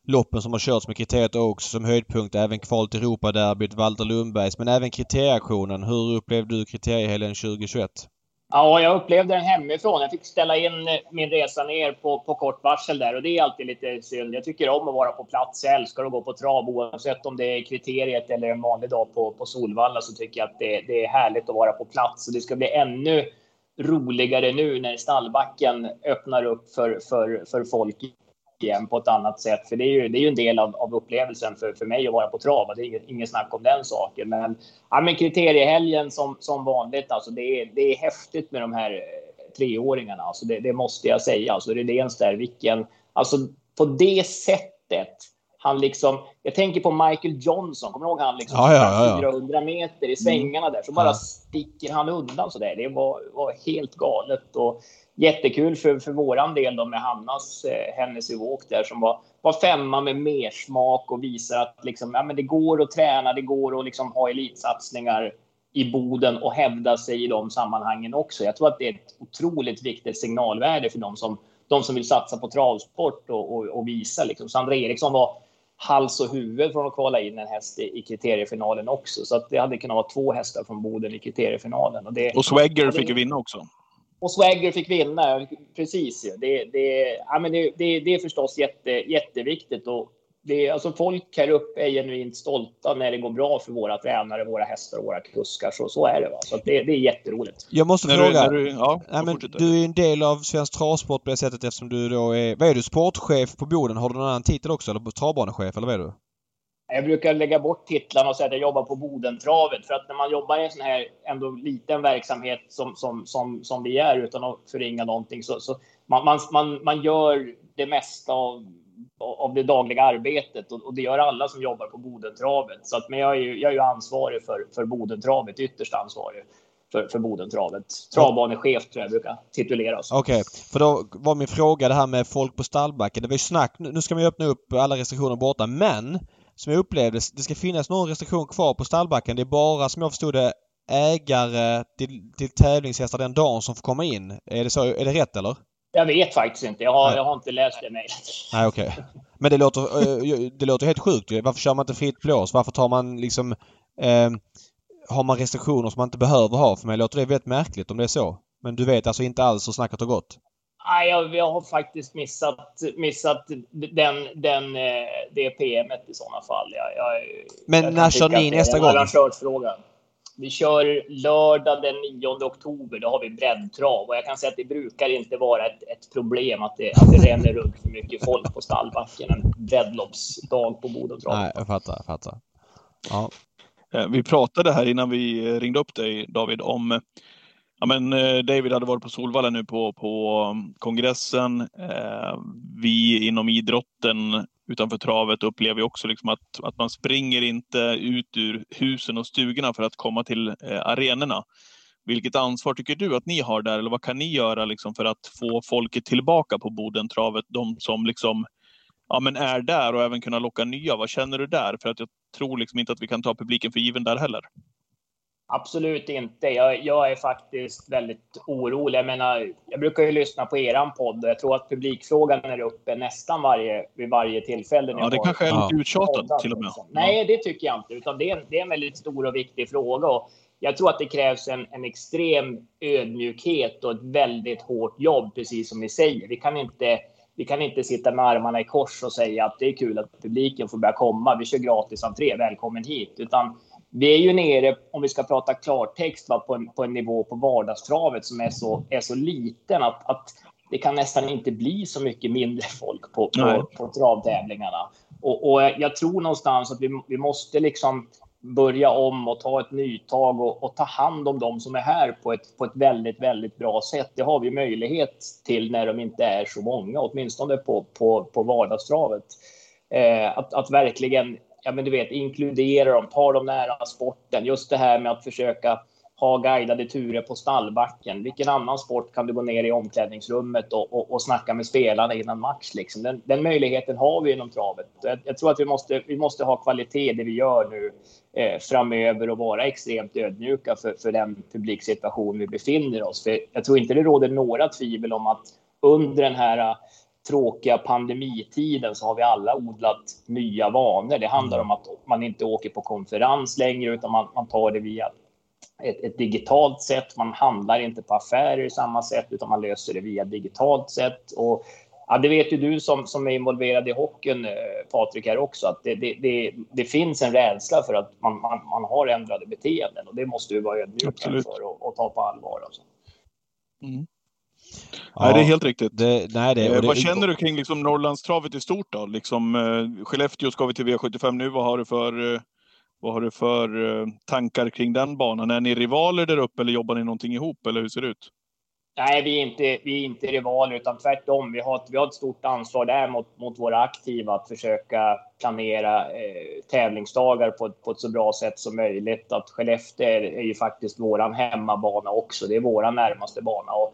Speaker 2: loppen som har körts med kriteriet också som höjdpunkt. Även kval till Europaderbyt, Walter Lundbergs. Men även kriterieaktionen. Hur upplevde du kriteriehelgen 2021?
Speaker 4: Ja, jag upplevde den hemifrån. Jag fick ställa in eh, min resa ner på, på kort varsel där och det är alltid lite synd. Jag tycker om att vara på plats. Jag älskar att gå på trav oavsett om det är kriteriet eller en vanlig dag på, på Solvalla så tycker jag att det, det är härligt att vara på plats och det ska bli ännu roligare nu när stallbacken öppnar upp för, för, för folk igen på ett annat sätt. För det är ju, det är ju en del av, av upplevelsen för, för mig att vara på trav. Det är inget, inget snack om den saken. Men, ja, men kriteriehelgen som, som vanligt, alltså det, är, det är häftigt med de här eh, treåringarna. Alltså det, det måste jag säga. Alltså Rydéns där, vilken... Alltså på det sättet. Han liksom, jag tänker på Michael Johnson, kommer du ihåg han liksom
Speaker 2: Ja, ja, ja, ja.
Speaker 4: 400 meter i svängarna där, så bara
Speaker 2: Ja.
Speaker 4: sticker han undan så där. Det var, var helt galet och jättekul för, för våran del då med Hannas eh, Hennessy Walk där som var, var femma med mersmak och visar att liksom, ja, men det går att träna, det går att liksom ha elitsatsningar i Boden och hävda sig i de sammanhangen också. Jag tror att det är ett otroligt viktigt signalvärde för de som, de som vill satsa på travsport och, och, och visa. Liksom. Sandra Eriksson var hals och huvud från att kvala in en häst i, i kriteriefinalen också. Så att det hade kunnat vara två hästar från Boden i kriteriefinalen. Och, det,
Speaker 1: Och Swagger
Speaker 4: det-
Speaker 1: fick ju vinna också
Speaker 4: och Swagger fick vinna, precis. Det, det, ja, men det, det, det är förstås jätte, jätteviktigt. Och det, alltså folk här uppe är genuint stolta när det går bra för våra tränare, våra hästar och våra kuskar. Så, så är det. Va? Så att det, det är jätteroligt.
Speaker 2: Jag måste
Speaker 1: När du,
Speaker 2: fråga.
Speaker 1: när du, ja,
Speaker 2: Nej, men du är en del av Svensk Travsport på det sättet eftersom du då är... Vad är du? Sportchef på Boden? Har du någon annan titel också? Eller travbanechef eller vad är du?
Speaker 4: Jag brukar lägga bort titlarna och säga att jag jobbar på Bodentravet. För att när man jobbar i en sån här ändå liten verksamhet som, som, som, som vi är, utan att förringa någonting, så, så man, man, man, man gör det mesta av, av det dagliga arbetet och, och det gör alla som jobbar på Bodentravet. Så att, men jag är ju, jag är ju ansvarig för, för Bodentravet, ytterst ansvarig för, för Bodentravet. Travbanechef tror jag brukar tituleras.
Speaker 2: Okej, för då var min fråga det här med folk på stallbacken. Det var ju snack. Nu nu ska man ju öppna upp alla restriktioner borta men som jag upplevde det ska finnas någon restriktion kvar på stallbacken. Det är bara som jag förstod det ägare till, till tävlingshästar den dagen som får komma in. Är det så? Är det rätt eller?
Speaker 4: Jag vet faktiskt inte. Jag har,
Speaker 2: Nej.
Speaker 4: jag har inte läst det mejlet.
Speaker 2: Nej okej. Men det låter, eh, det låter helt sjukt ju. Varför kör man inte fritt blås? Varför tar man liksom... Eh, har man restriktioner som man inte behöver ha? För mig låter det väldigt märkligt om det är så. Men du vet alltså inte alls hur snacket har gått?
Speaker 4: Nej, jag, jag har faktiskt missat, missat den, den, eh, det PMet i sådana fall. Jag, jag,
Speaker 2: Men när kör ni nästa
Speaker 4: en
Speaker 2: gång?
Speaker 4: Vi kör lördag den 9 oktober. Då har vi breddtrav. Och jag kan säga att det brukar inte vara ett, ett problem att det, att det ränner runt för mycket folk på stallbacken en breddloppsdag på Bodentrav.
Speaker 2: Nej, jag fattar. Jag fattar. Ja.
Speaker 1: Eh, vi pratade här innan vi ringde upp dig David om Ja, men eh, David hade varit på Solvalla nu på, på um, kongressen. Eh, vi inom idrotten utanför travet upplever också liksom att, att man springer inte ut ur husen och stugorna för att komma till eh, arenorna. Vilket ansvar tycker du att ni har där eller vad kan ni göra liksom för att få folket tillbaka på Bodentravet? De som liksom ja, men är där och även kunna locka nya. Vad känner du där? För att jag tror liksom inte att vi kan ta publiken för given där heller.
Speaker 4: Absolut inte. Jag, jag, är faktiskt väldigt orolig. Jag menar, jag brukar ju lyssna på eran podd och jag tror att publikfrågan är uppe nästan varje, vid varje tillfälle.
Speaker 1: Ja, det kanske är lite uttjatat till och med. Liksom.
Speaker 4: Nej, det tycker jag inte. Utan det, är, det är en väldigt stor och viktig fråga. Och jag tror att det krävs en, en extrem ödmjukhet och ett väldigt hårt jobb, precis som ni säger. Vi kan inte vi kan inte sitta med armarna i kors och säga att det är kul att publiken får börja komma. Vi kör gratis entré, välkommen hit. Utan vi är ju nere, om vi ska prata klartext, va, på, en, på en nivå på vardagstravet som är så, är så liten att, att det kan nästan inte bli så mycket mindre folk på, på, på travtävlingarna. Och, och, jag tror någonstans att vi, vi måste liksom börja om och ta ett nytag och, och, ta hand om de som är här på ett, på ett väldigt, väldigt bra sätt. Det har vi möjlighet till när de inte är så många, åtminstone på, på, på vardagstravet. Eh, att, att verkligen, ja men du vet, inkludera dem, ta dem nära sporten. Just det här med att försöka ha guidade turer på stallbacken. Vilken annan sport kan du gå ner i omklädningsrummet och, och, och snacka med spelarna innan match? Liksom? Den, den möjligheten har vi inom travet. Jag, jag, tror att vi måste, vi måste ha kvalitet i det vi gör nu eh, framöver och vara extremt ödmjuka för, för den publiksituation vi befinner oss. För jag tror inte det råder några tvivel om att under den här tråkiga pandemitiden så har vi alla odlat nya vanor. Det handlar om att man inte åker på konferens längre utan man, man tar det via ett, ett, digitalt sätt. Man handlar inte på affärer i samma sätt, utan man löser det via digitalt sätt. Och, ja, det vet ju du som, som är involverad i hockeyn, eh, Patrik, här också, att det, det, det, det, finns en rädsla för att man, man, man har ändrade beteenden och det måste vi vara ödmjuka för och, och, ta på allvar. Alltså.
Speaker 1: Mm. Ja, nej, det är helt riktigt.
Speaker 2: Det, nej, det,
Speaker 1: eh, vad känner du kring liksom Norrlandstravet i stort då? Liksom, eh, Skellefteå ska vi till V75 nu. Vad har du för eh, vad har du för eh, tankar kring den banan? Är ni rivaler där uppe eller jobbar ni någonting ihop eller hur ser det ut?
Speaker 4: Nej, vi är inte, vi är inte rivaler utan tvärtom. Vi har, vi har ett stort ansvar där mot, mot våra aktiva att försöka planera eh, tävlingsdagar på, på ett så bra sätt som möjligt. Att Skellefteå är, är ju faktiskt våran hemmabana också. Det är våran närmaste bana. Och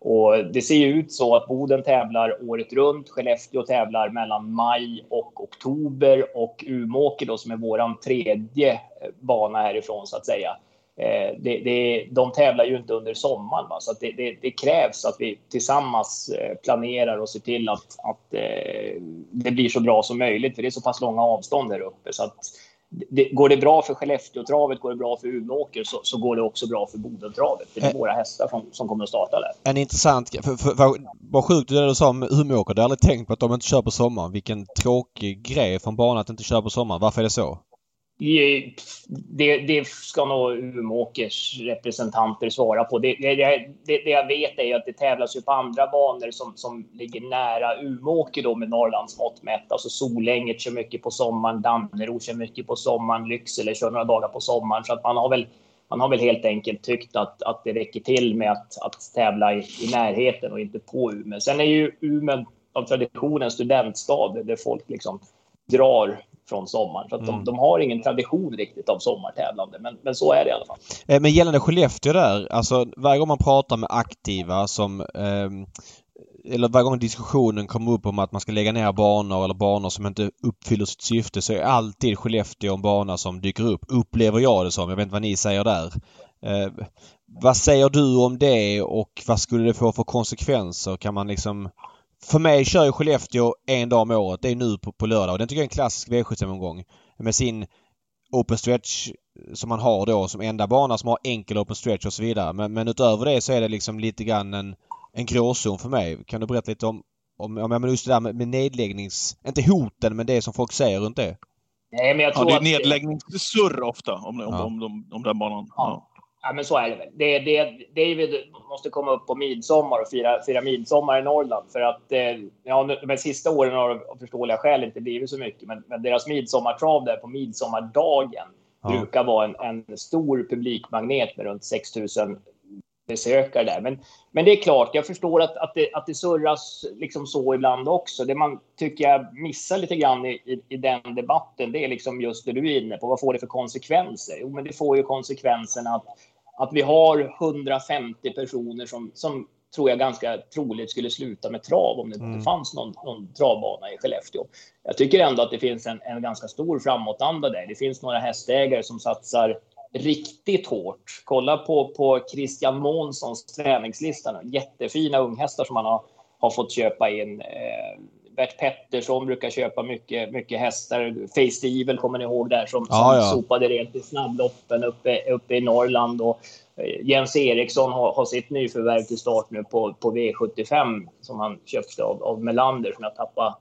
Speaker 4: och det ser ju ut så att Boden tävlar året runt. Skellefteå tävlar mellan maj och oktober och Umeåker då som är våran tredje eh, bana härifrån så att säga. Eh, det, det, de tävlar ju inte under sommaren, va? så det, det, det, krävs att vi tillsammans eh, planerar och ser till att, att eh, det blir så bra som möjligt, för det är så pass långa avstånd där uppe. Så att det, går det bra för Skellefteåtravet, går det bra för Umeåker så, så går det också bra för Bodentravet. Det är våra hästar som, som kommer att starta där.
Speaker 2: En intressant... För, för, för, vad sjukt det du sa om Umeåker. Det har jag aldrig tänkt på att de inte kör på sommaren. Vilken tråkig grej från banan att inte köra på sommaren. Varför är det så?
Speaker 4: Det, det, ska nog Umeåkers representanter svara på. Det, det, det, jag vet är att det tävlas ju på andra banor som, som ligger nära Umeåker då med Norrlands mått mätt. Alltså Solänget kör mycket på sommaren, Dannero kör mycket på sommaren, Lycksele kör några dagar på sommaren. Så att man har väl, man har väl helt enkelt tyckt att, att det räcker till med att, att tävla i, i närheten och inte på Umeå. Sen är ju Umeå av tradition en studentstad där folk liksom drar från sommaren. Så att de, mm. de, har ingen tradition riktigt av sommartävlande. Men, men så är det i alla fall.
Speaker 2: Eh, men gällande Skellefteå där, alltså varje gång man pratar med aktiva som eh, eller varje gång diskussionen kommer upp om att man ska lägga ner banor eller banor som inte uppfyller sitt syfte så är alltid Skellefteå en bana som dyker upp. Upplever jag det som. Jag vet inte vad ni säger där. Eh, vad säger du om det och vad skulle det få för konsekvenser? Kan man liksom för mig kör ju Skellefteå en dag om året. Det är nu på, på lördag och den tycker jag är en klassisk V75-omgång. Med sin open stretch som man har då som enda bana som har enkel open stretch och så vidare. Men, men utöver det så är det liksom lite grann en, en gråzon för mig. Kan du berätta lite om, om, om just det där med, med nedläggnings... Inte hoten men det som folk säger runt det?
Speaker 1: Nej, men jag tror ja, det är nedläggningssurr ofta om, om, ja. om, om, om den banan. Ja.
Speaker 4: Ja, men så är det väl. Det, det, David måste komma upp på midsommar och fira, fira midsommar i Norrland. För att eh, ja, de sista åren har av förståeliga skäl inte blivit så mycket. Men, men deras midsommartrav där på midsommardagen ja. brukar vara en, en stor publikmagnet med runt 6000 besökare där. Men, men det är klart, jag förstår att, att, det, att det surras liksom så ibland också. Det man tycker jag missar lite grann i, i, i, den debatten, det är liksom just det du är inne på. Vad får det för konsekvenser? Jo, men det får ju konsekvensen att, att vi har 150 personer som, som tror jag ganska troligt skulle sluta med trav om det mm. inte fanns någon, någon travbana i Skellefteå. Jag tycker ändå att det finns en, en ganska stor framåtanda där. Det finns några hästägare som satsar riktigt hårt. Kolla på, på Christian Månssons träningslista nu. Jättefina unghästar som han har, har fått köpa in. Eh, Bert Pettersson brukar köpa mycket, mycket hästar. Face Evil kommer ni ihåg där som, ja, som ja. sopade rent i snabbloppen uppe, uppe i Norrland. Och eh, Jens Eriksson har, har sitt nyförvärv till start nu på, på V75 som han köpte av, av Melander som jag tappade,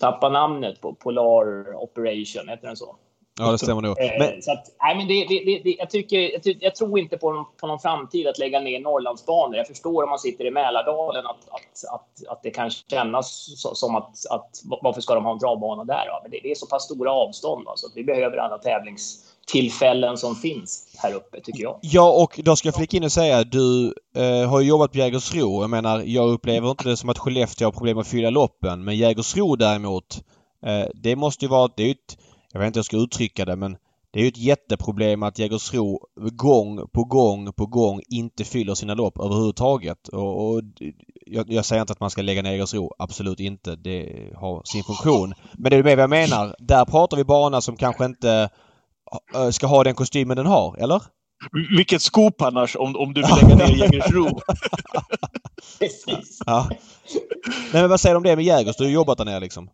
Speaker 4: tappade namnet på. Polar Operation, heter den så?
Speaker 2: Ja, det stämmer nog.
Speaker 4: Eh, men... Så att, nej, men det, det, det, jag, tycker, jag, tycker, jag, tror inte på, på någon framtid att lägga ner Norrlandsbanor. Jag förstår om man sitter i Mälardalen att, att, att, att det kan kännas som att, att varför ska de ha en travbana där? Ja, men det, är så pass stora avstånd så att vi behöver alla tävlingstillfällen som finns här uppe, tycker jag.
Speaker 2: Ja, och då ska jag flika in och säga du eh, har ju jobbat på Jägersro. Jag menar, jag upplever inte det som att Skellefteå har problem att fylla loppen, men Jägersro däremot, eh, det måste ju vara... Det är ett, jag vet inte hur jag ska uttrycka det men det är ju ett jätteproblem att Jägersro gång på gång på gång inte fyller sina lopp överhuvudtaget. Och, och jag, jag, säger inte att man ska lägga ner Jägersro. Absolut inte. Det har sin funktion. Men det är med vad jag menar. Där pratar vi bana som kanske inte ska ha den kostymen den har, eller?
Speaker 1: Vilket skop annars om, om du vill lägga ner Jägersro. <laughs>
Speaker 4: Precis.
Speaker 2: Ja. Nej men vad säger du om det med Jägers? Du har jobbat där nere liksom.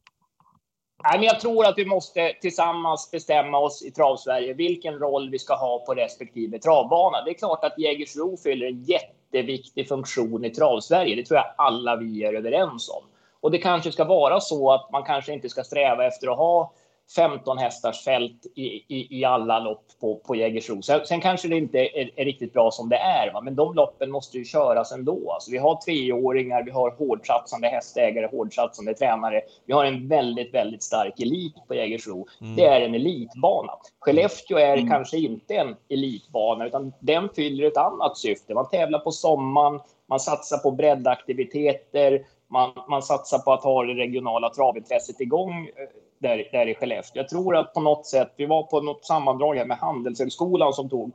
Speaker 4: Nej, men jag tror att vi måste tillsammans bestämma oss i Travsverige vilken roll vi ska ha på respektive travbana. Det är klart att Jägersro fyller en jätteviktig funktion i Travsverige. Det tror jag alla vi är överens om. Och det kanske ska vara så att man kanske inte ska sträva efter att ha 15 hästars fält i, i, i alla lopp på, på Jägersro. Sen, sen kanske det inte är, är, riktigt bra som det är, va? men de loppen måste ju köras ändå. Alltså, vi har treåringar, vi har hårdsatsande hästägare, hårdsatsande tränare. Vi har en väldigt, väldigt stark elit på Jägersro. Mm. Det är en elitbana. Skellefteå är mm. kanske inte en elitbana, utan den fyller ett annat syfte. Man tävlar på sommaren, man satsar på breddaktiviteter, man, man satsar på att ha det regionala travintresset igång där, där i Skellefteå. Jag tror att på något sätt, vi var på något sammandrag här med Handelshögskolan som tog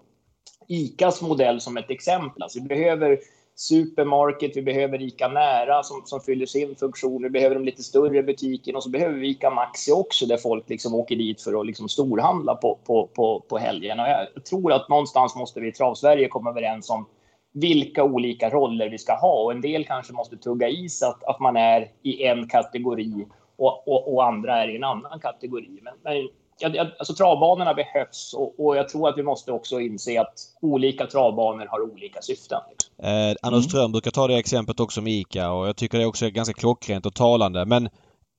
Speaker 4: ICAs modell som ett exempel. Alltså vi behöver supermarket, vi behöver ICA Nära som, som fyller sin funktion, vi behöver de lite större butikerna och så behöver vi ICA Maxi också där folk liksom åker dit för att liksom storhandla på, på, på, på helgen. Och jag tror att någonstans måste vi i Travsverige komma överens om vilka olika roller vi ska ha och en del kanske måste tugga i sig att, att man är i en kategori och, och, och, andra är i en annan kategori. Men, men alltså, travbanorna behövs och, och, jag tror att vi måste också inse att olika travbanor har olika syften.
Speaker 2: Eh, Anders Ström brukar ta det exemplet också med ICA och jag tycker det också är ganska klockrent och talande. Men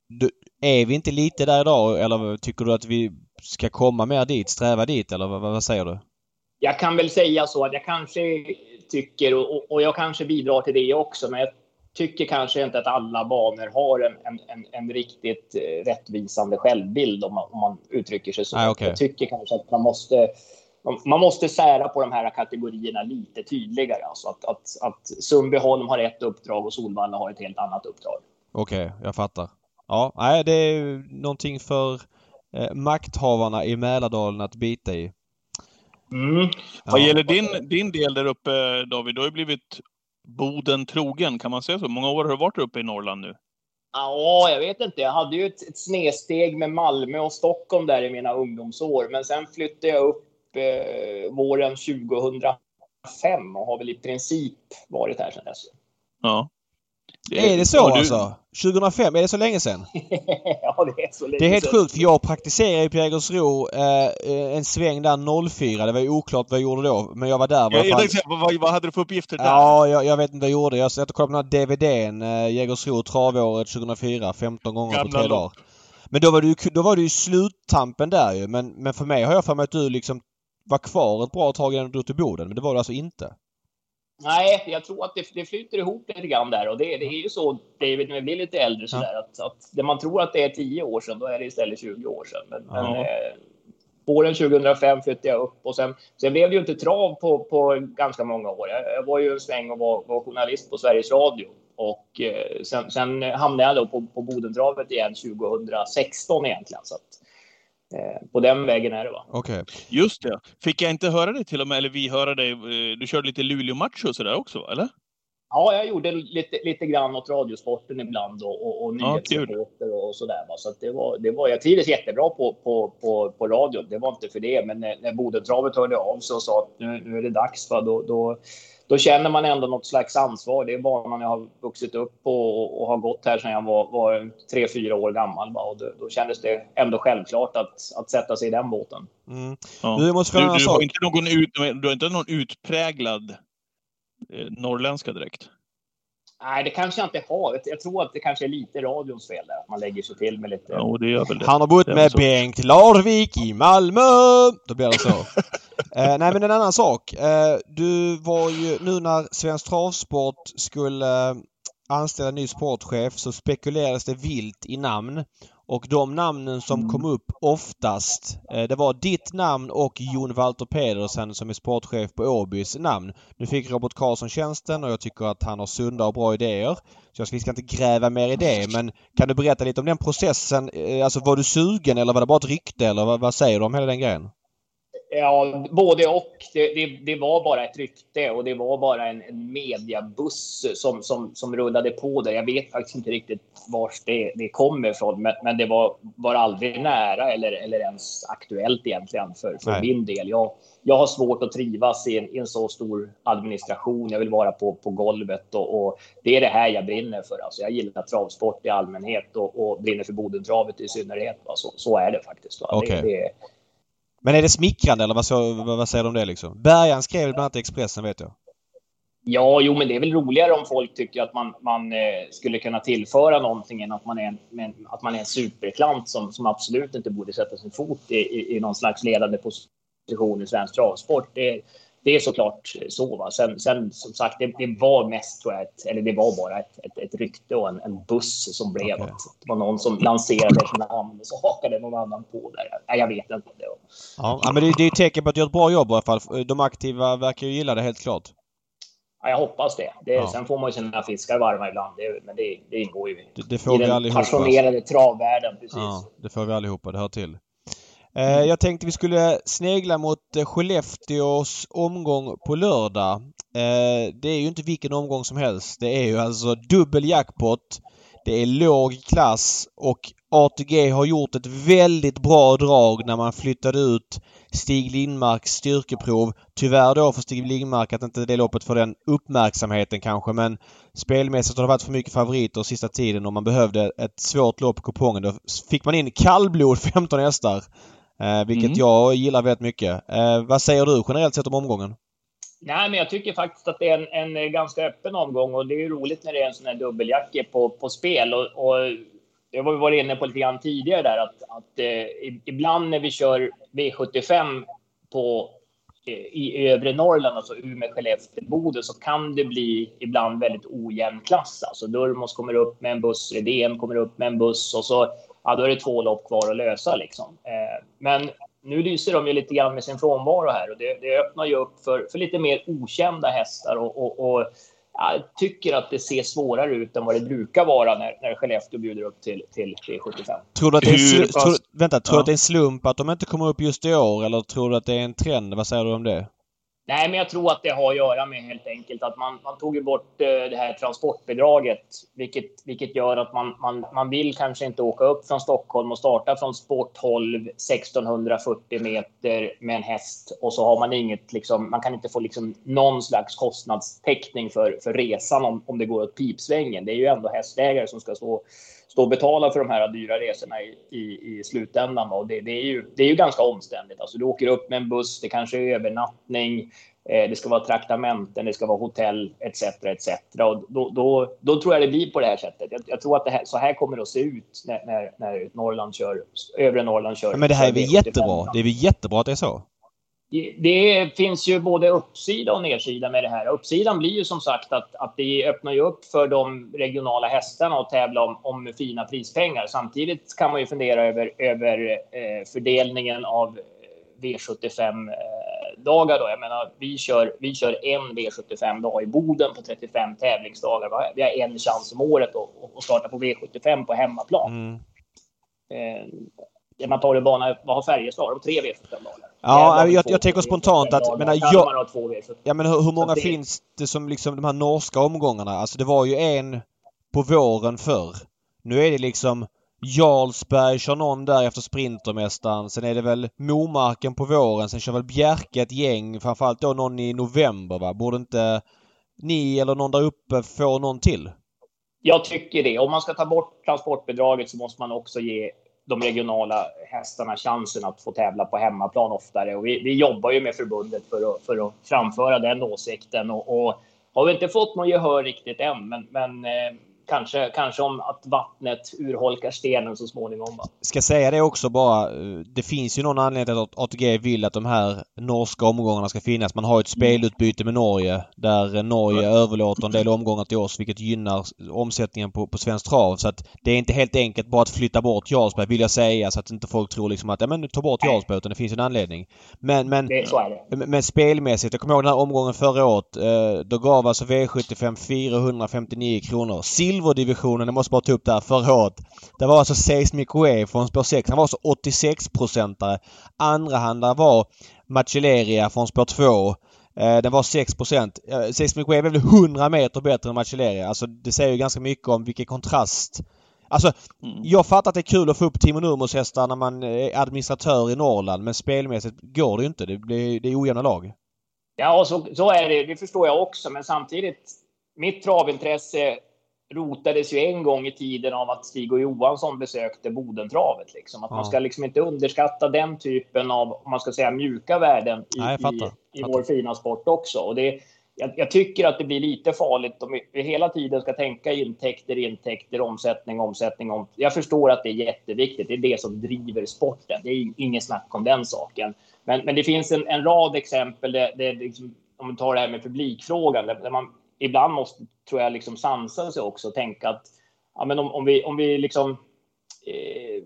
Speaker 2: du, är vi inte lite där idag eller tycker du att vi ska komma mer dit, sträva dit eller vad, vad säger du?
Speaker 4: Jag kan väl säga så att jag kanske tycker och, och jag kanske bidrar till det också, men jag tycker kanske inte att alla banor har en, en, en, en riktigt eh, rättvisande självbild om man, om man uttrycker sig så.
Speaker 2: Ah, okay.
Speaker 4: Jag tycker kanske att man måste man måste sära på de här kategorierna lite tydligare. Alltså att, att, att Sundbyholm har ett uppdrag och Solvalla har ett helt annat uppdrag.
Speaker 2: Okej, okay, jag fattar. Ja, nej, det är någonting för eh, makthavarna i Mälardalen att bita i.
Speaker 1: Mm. Ja. Vad gäller din, din del där uppe David, du har ju blivit Boden trogen, kan man säga så? Många år har du varit uppe i Norrland nu?
Speaker 4: Ja, jag vet inte. Jag hade ju ett, ett snedsteg med Malmö och Stockholm där i mina ungdomsår. Men sen flyttade jag upp eh, våren 2005 och har väl i princip varit här sedan dess.
Speaker 1: Ja.
Speaker 2: Det, är det så du... alltså? 2005, är det så länge sedan? <laughs>
Speaker 4: ja, det är så länge
Speaker 2: Det är helt sjukt för jag praktiserade ju på Jägersro eh, en sväng där 04. Det var ju oklart vad jag gjorde då. Men jag var där.
Speaker 1: Jag, jag tänkte, vad, vad hade du för uppgifter där?
Speaker 2: Ja, jag, jag vet inte vad jag gjorde. Jag satt och kollade på den här DVDn. Eh, Jägersro travåret 2004. 15 gånger Gamla på tre dagar. Men då var du då var du ju sluttampen där ju. Men, men för mig har jag för mig att du liksom var kvar ett bra tag innan du drog till Boden. Men det var du alltså inte?
Speaker 4: Nej, jag tror att det, det flyter ihop lite grann där och det, det är ju så David när vi blir lite äldre så där, att, att det man tror att det är 10 år sedan, då är det istället 20 år sedan. Men, ja. men eh, våren 2005 flyttade jag upp och sen, sen blev det ju inte trav på, på ganska många år. Jag, jag var ju en sväng och var, var journalist på Sveriges Radio och eh, sen, sen hamnade jag då på, på Bodentravet igen 2016 egentligen. Så att, på den vägen är det va.
Speaker 2: Okej. Okay.
Speaker 1: Just det. Fick jag inte höra det till och med, eller vi höra dig, eh, du körde lite Luleå-matcher och sådär också, eller?
Speaker 4: Ja, jag gjorde lite, lite grann åt Radiosporten ibland och, och, och nyhetsreporter ja, och sådär. Så att det var, det var, jag trivdes jättebra på, på, på, på radio. Det var inte för det, men när, när Bodentravet hörde av sig och sa att nu, nu är det dags, va, då, då, då känner man ändå något slags ansvar. Det är banan jag har vuxit upp på och, och har gått här sedan jag var, var tre, fyra år gammal. Va, och då, då kändes det ändå självklart att, att sätta sig i den båten.
Speaker 2: Mm. Ja. Du, måste du,
Speaker 1: du, har inte någon ut, du har inte någon utpräglad eh, norrländska direkt?
Speaker 4: Nej, det kanske jag inte har. Jag tror att det kanske är lite radions fel där. Att man lägger sig till med lite...
Speaker 1: Ja, det gör väl det.
Speaker 2: Han har bott med Bengt Larvik i Malmö! Då blir det så. <laughs> eh, nej, men en annan sak. Eh, du var ju nu när Svensk Travsport skulle eh, anställa ny sportchef så spekulerades det vilt i namn. Och de namnen som mm. kom upp oftast, eh, det var ditt namn och Jon Walter Pedersen som är sportchef på Åbys namn. Nu fick Robert Karlsson tjänsten och jag tycker att han har sunda och bra idéer. Så vi ska inte gräva mer i det men kan du berätta lite om den processen? Eh, alltså var du sugen eller var det bara ett rykte eller vad, vad säger du om hela den grejen?
Speaker 4: Ja, både och. Det, det, det, var bara ett rykte och det var bara en, en mediabuss som, som, som rullade på där. Jag vet faktiskt inte riktigt var det, det kommer ifrån, men, men det var, var aldrig nära eller, eller ens aktuellt egentligen för, för min del. Jag, jag har svårt att trivas i en, i en, så stor administration. Jag vill vara på, på golvet och, och, det är det här jag brinner för. Alltså jag gillar travsport i allmänhet och, och brinner för Bodentravet i synnerhet. Så, så är det faktiskt.
Speaker 2: Okay. Det, det, men är det smickrande eller vad, så, vad säger du om det liksom? Bergan skrev bland annat i Expressen vet jag.
Speaker 4: Ja, jo, men det är väl roligare om folk tycker att man, man eh, skulle kunna tillföra någonting än att man är en, men, att man är en superklant som, som absolut inte borde sätta sin fot i, i, i någon slags ledande position i svensk travsport. Det, det är såklart så. Va? Sen, sen som sagt, det, det, var mest, tror jag, ett, eller det var bara ett, ett, ett rykte och en, en buss som blev okay. att det var någon som lanserade sina namn och så hakade någon annan på där. Nej, jag vet inte. Det
Speaker 2: ja, men det, det är ett tecken på att du gör ett bra jobb i alla fall. De aktiva verkar ju gilla det helt klart.
Speaker 4: Ja, jag hoppas det. det ja. Sen får man ju sina fiskar varma ibland, det, men det, det ingår ju
Speaker 2: det, det får
Speaker 4: i
Speaker 2: vi
Speaker 4: den
Speaker 2: allihopa.
Speaker 4: passionerade travvärlden. Precis. Ja,
Speaker 2: det får vi allihopa. Det hör till. Eh, jag tänkte vi skulle snegla mot eh, Skellefteås omgång på lördag. Eh, det är ju inte vilken omgång som helst. Det är ju alltså dubbel jackpot. Det är låg klass och ATG har gjort ett väldigt bra drag när man flyttade ut Stig Lindmarks styrkeprov. Tyvärr då för Stig Lindmark att inte det loppet får den uppmärksamheten kanske men spelmässigt har det varit för mycket favoriter sista tiden och man behövde ett svårt lopp på kupongen. Då fick man in kallblod <laughs> 15 hästar. Eh, vilket mm. jag gillar väldigt mycket. Eh, vad säger du generellt sett om omgången?
Speaker 4: Nej, men jag tycker faktiskt att det är en, en ganska öppen omgång och det är ju roligt när det är en sån här dubbeljacke på, på spel. Och, och det var vi varit inne på lite grann tidigare där att, att eh, ibland när vi kör V75 på eh, i övre Norrland, alltså Umeå, Skellefteå, Boden, så kan det bli ibland väldigt ojämn klass. Alltså Durmos kommer upp med en buss, Redén kommer upp med en buss och så ja, då är det två lopp kvar att lösa liksom. Eh, men nu lyser de ju lite grann med sin frånvaro här och det, det öppnar ju upp för, för lite mer okända hästar och, och, och jag tycker att det ser svårare ut än vad det brukar vara när, när Skellefteå bjuder upp till, till 375.
Speaker 2: Tror du att det är en, tro, vänta, tror ja. att det är en slump att de inte kommer upp just i år eller tror du att det är en trend? Vad säger du om det?
Speaker 4: Nej, men jag tror att det har att göra med helt enkelt att man, man tog ju bort eh, det här transportbidraget, vilket, vilket gör att man, man, man vill kanske inte åka upp från Stockholm och starta från spår 12 1640 meter med en häst och så har man inget, liksom, man kan inte få liksom någon slags kostnadstäckning för, för resan om, om det går åt pipsvängen. Det är ju ändå hästägare som ska stå stå och betala för de här dyra resorna i, i, i slutändan. Och det, det, är ju, det är ju ganska omständigt. Alltså, du åker upp med en buss, det kanske är övernattning, eh, det ska vara traktamenten, det ska vara hotell etc. etc. Och då, då, då tror jag det blir på det här sättet. Jag, jag tror att här, så här kommer det att se ut när, när, när Norrland kör, övre Norrland kör.
Speaker 2: Men det här är väl jättebra? Det är väl jättebra att det är så?
Speaker 4: Det finns ju både uppsida och nedsida med det här. Uppsidan blir ju som sagt att, att det öppnar ju upp för de regionala hästarna att tävla om, om fina prispengar. Samtidigt kan man ju fundera över, över eh, fördelningen av V75-dagar. Då. Jag menar, vi kör, vi kör en V75-dag i Boden på 35 tävlingsdagar. Vi har en chans om året att, att starta på V75 på hemmaplan. Mm. Eh, man tar det bana, vad har Färjestad? De tre V75-dagar.
Speaker 2: Ja, jag, jag tänker spontant att... Menar, jag, ja, men hur, hur många det, finns det som liksom de här norska omgångarna? Alltså det var ju en på våren förr. Nu är det liksom Jarlsberg kör någon där efter Sprintermästaren. Sen är det väl Momarken på våren. Sen kör väl Bjerke ett gäng. Framförallt då någon i november va? Borde inte ni eller någon där uppe få någon till?
Speaker 4: Jag tycker det. Om man ska ta bort transportbidraget så måste man också ge de regionala hästarna chansen att få tävla på hemmaplan oftare. Och vi, vi jobbar ju med förbundet för att, för att framföra den åsikten och, och har vi inte fått något gehör riktigt än, men, men eh, kanske, kanske om att vattnet urholkar stenen så småningom. Va?
Speaker 2: Ska säga det också bara. Det finns ju någon anledning till att ATG vill att de här norska omgångarna ska finnas. Man har ett spelutbyte med Norge där Norge mm. överlåter en del omgångar till oss vilket gynnar omsättningen på, på Svensk Trav. Så att det är inte helt enkelt bara att flytta bort Jarlsberg vill jag säga så att inte folk tror liksom att ja men ta bort Jarlsberg utan det finns en anledning. Men, men,
Speaker 4: det, det.
Speaker 2: men spelmässigt, jag kommer ihåg den här omgången förra året. Eh, då gav alltså V75 459 kronor. Silverdivisionen, jag måste bara ta upp det här, förra året. Det var alltså Seismic Wave från spår 6. Han var så 86-procentare. Andrahandare var Machileria från spår 2. Eh, den var 6 procent. Eh, Seismic Wave är väl 100 meter bättre än Machileria. Alltså det säger ju ganska mycket om vilken kontrast Alltså, mm. jag fattar att det är kul att få upp Timo Nurmos hästar när man är administratör i Norrland men spelmässigt går det ju inte. Det, blir, det är ojämna lag.
Speaker 4: Ja, så, så är det. Det förstår jag också. Men samtidigt, mitt travintresse rotades ju en gång i tiden av att Stig och Johansson besökte Bodentravet. Liksom. Att ja. Man ska liksom inte underskatta den typen av, om man ska säga, mjuka värden i, Nej, i, i vår fina sport också. Och det, jag, jag, tycker att det blir lite farligt om vi hela tiden ska tänka intäkter, intäkter, omsättning, omsättning. Om, jag förstår att det är jätteviktigt. Det är det som driver sporten. Det är inget snack om den saken. Men, men det finns en, en rad exempel, där, där liksom, om vi tar det här med publikfrågan, där man ibland måste, tror jag, liksom sansa sig också och tänka att ja, men om, om vi, om vi liksom, eh,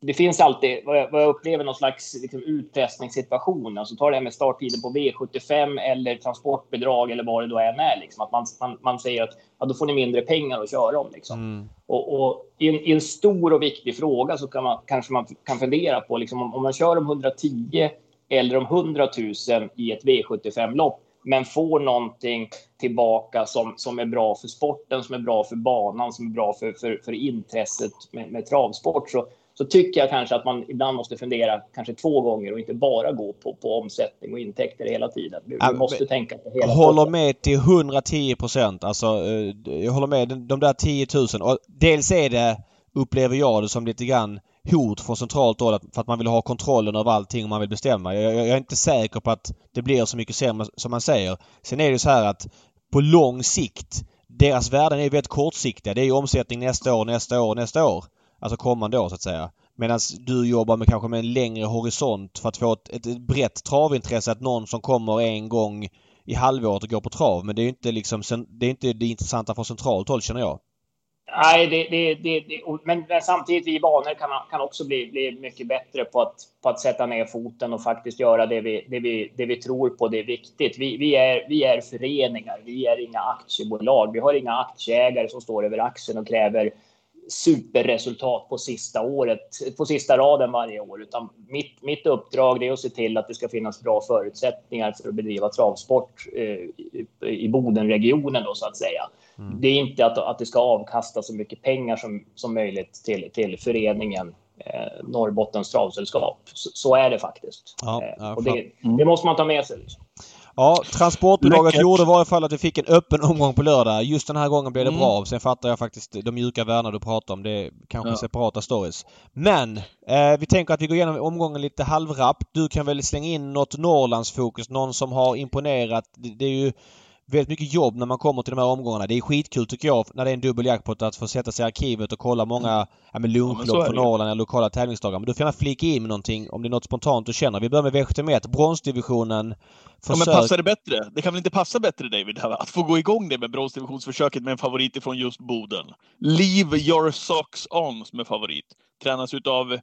Speaker 4: det finns alltid, vad jag, vad jag upplever, någon slags liksom, utpressningssituation. Alltså ta det här med starttiden på V75 eller transportbidrag eller vad det då än är. Liksom. Att man, man, man säger att ja, då får ni mindre pengar att köra om. Liksom. Mm. Och, och i, en, i, en, stor och viktig fråga så kan man, kanske man kan fundera på liksom, om, om man kör om 110 eller om 100 000 i ett V75-lopp men får någonting tillbaka som, som är bra för sporten, som är bra för banan, som är bra för, för, för intresset med, med travsport, så, så tycker jag kanske att man ibland måste fundera kanske två gånger och inte bara gå på, på omsättning och intäkter hela tiden. Vi, ja, måste tänka på hela
Speaker 2: Håller sporten. med till 110 procent. Alltså, eh, jag håller med. De där 10 000. Och dels är det, upplever jag det som lite grann hot från centralt håll för att man vill ha kontrollen över allting och man vill bestämma. Jag, jag, är inte säker på att det blir så mycket sämre som man säger. Sen är det så här att på lång sikt, deras värden är väldigt kortsiktiga. Det är ju omsättning nästa år, nästa år, nästa år. Alltså kommande år så att säga. Medan du jobbar med kanske med en längre horisont för att få ett, ett, ett brett travintresse. Att någon som kommer en gång i halvåret och går på trav. Men det är inte liksom, det är inte det intressanta från centralt håll känner jag.
Speaker 4: Nej, det, det, det, det men, men, samtidigt vi banor kan, kan också bli, bli mycket bättre på att, på att sätta ner foten och faktiskt göra det vi, det vi, det vi tror på. Det är viktigt. Vi, vi, är, vi är föreningar. Vi är inga aktiebolag. Vi har inga aktieägare som står över axeln och kräver superresultat på sista året, på sista raden varje år, utan mitt, mitt uppdrag är att se till att det ska finnas bra förutsättningar för att bedriva travsport eh, i, Bodenregionen då så att säga. Mm. Det är inte att, att det ska avkasta så mycket pengar som, som möjligt till, till föreningen eh, Norrbottens travsällskap. Så, så, är det faktiskt. Ja, eh, och det, det, måste man ta med sig. Liksom.
Speaker 2: Ja, transportbidraget gjorde i varje fall att vi fick en öppen omgång på lördag. Just den här gången blev det mm. bra. Sen fattar jag faktiskt de mjuka värdena du pratar om. Det är kanske ja. separata stories. Men eh, vi tänker att vi går igenom omgången lite halvrappt. Du kan väl slänga in något Norrlandsfokus, någon som har imponerat. Det, det är ju väldigt mycket jobb när man kommer till de här omgångarna. Det är skitkul tycker jag när det är en dubbel jackpot att få sätta sig i arkivet och kolla många ja, lunchlopp ja, från Norrland eller lokala tävlingsdagar. Men du får gärna flika in med någonting om det är något spontant du känner. Vi börjar med V71, bronsdivisionen.
Speaker 1: Försök... Ja, men passar det bättre? Det kan väl inte passa bättre David? Att få gå igång det med bronsdivisionsförsöket med en favorit ifrån just Boden. Leave your socks on som är favorit. Tränas utav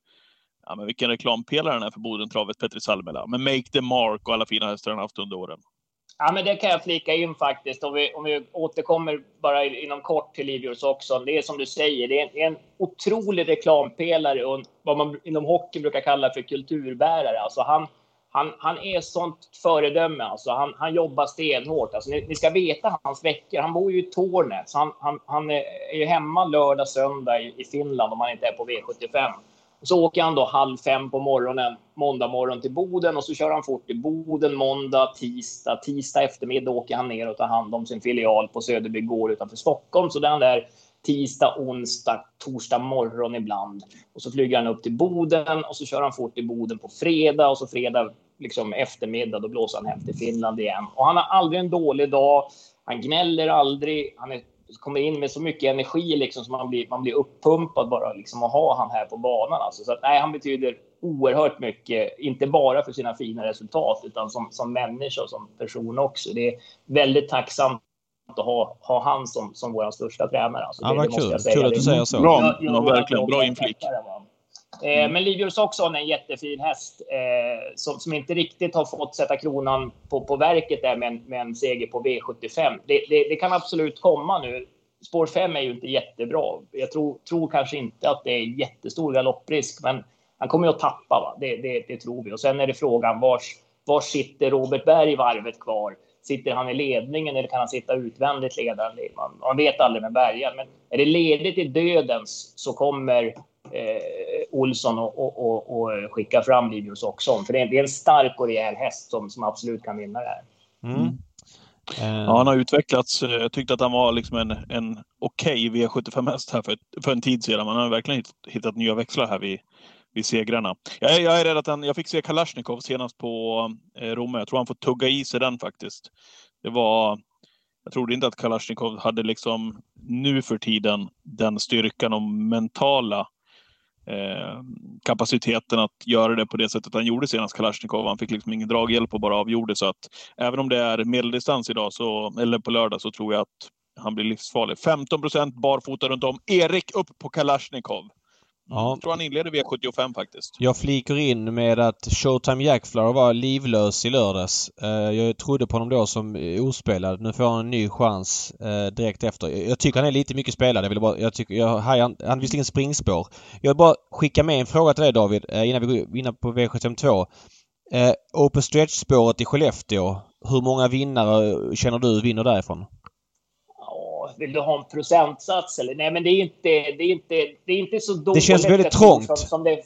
Speaker 1: ja, men vilken reklampelare han är för Bodentravet, Petri Salmela. Men Make the Mark och alla fina hästar han haft under åren.
Speaker 4: Ja, men det kan jag flika in faktiskt. Om vi, om vi återkommer bara inom kort till Livius också. Det är som du säger, det är en, en otrolig reklampelare och vad man inom hockey brukar kalla för kulturbärare. Alltså han, han, han är sånt föredöme. Alltså han, han jobbar stenhårt. Alltså ni, ni ska veta hans veckor. Han bor ju i Tornet, så han, han, han är ju hemma lördag, söndag i, i Finland om han inte är på V75. Så åker han då halv fem på morgonen, måndag morgon till Boden och så kör han fort till Boden måndag, tisdag. Tisdag eftermiddag åker han ner och tar hand om sin filial på Söderby gård utanför Stockholm. Så den där tisdag, onsdag, torsdag morgon ibland. Och så flyger han upp till Boden och så kör han fort till Boden på fredag och så fredag liksom eftermiddag då blåser han hem till Finland igen. Och han har aldrig en dålig dag. Han gnäller aldrig. Han är kommer in med så mycket energi liksom så man blir, man blir uppumpad bara liksom att ha han här på banan. Alltså. Så att, nej, han betyder oerhört mycket, inte bara för sina fina resultat utan som, som människa och som person också. Det är väldigt tacksamt att ha, ha han som, som vår största tränare. Alltså,
Speaker 2: ja,
Speaker 4: det,
Speaker 2: vad
Speaker 4: det
Speaker 2: kul.
Speaker 4: jag
Speaker 2: Kul att du säger så.
Speaker 1: Bra,
Speaker 4: jag- jag-
Speaker 1: ja, verkligen. Bra
Speaker 4: jag-
Speaker 1: inflik.
Speaker 4: Eh, Men Livius Oxon är en jättefin häst eh, som, som inte riktigt har fått sätta kronan på, på verket där med en, med en seger på V75. Det, det, det kan absolut komma nu. Spår 5 är ju inte jättebra. Jag tror, tror kanske inte att det är jättestor galopprisk, men han kommer ju att tappa. Va? Det, det, tror vi. Och sen är det frågan vars, var sitter Robert Berg varvet kvar? Sitter han i ledningen eller kan han sitta utvändigt ledande? Man, man vet aldrig med Bergen, men är det ledigt i dödens så kommer eh, Olsson och, och, och, och skicka fram Livius också. För det är, det är en stark och rejäl häst som, som absolut kan vinna det här.
Speaker 2: Mm. Eh,
Speaker 1: Ja, han har utvecklats. Eh, Jag tyckte att han var liksom en, en okej V75-häst här för, för en tid sedan. Man har verkligen hittat, nya växlar här vid, vid segrarna. Jag, är- jag är rädd att han, jag fick se Kalashnikov senast på eh, Romme. Jag tror han får tugga i sig den faktiskt. Det var... Jag trodde inte att Kalashnikov hade liksom nu för tiden den styrkan och mentala eh, kapaciteten att göra det på det sättet han gjorde senast Kalashnikov. Han fick liksom ingen draghjälp och bara avgjorde. Så att även om det är medeldistans idag, så, eller på lördag, så tror jag att han blir livsfarlig. 15 procent barfota runt om. Erik upp på Kalashnikov.
Speaker 2: Ja.
Speaker 1: Jag tror han inleder V75 faktiskt.
Speaker 2: Jag flikar in med att Showtime Jackflower var livlös i lördags. Eh, Jag trodde på honom då som ospelad. Nu får han en ny chans eh, direkt efter. Jag tycker han är lite mycket spelad. Jag vill bara, jag tycker, jag, han visste ingen springspår. Jag vill bara skicka med en fråga till dig David eh, innan vi går in på V752. Eh, Open Stretch-spåret i Skellefteå. Hur många vinnare känner du vinner därifrån?
Speaker 4: Vill du ha en procentsats eller? Nej, men det är inte, det är inte, det är inte så dåligt.
Speaker 2: känns väldigt trångt.
Speaker 4: Som, som det,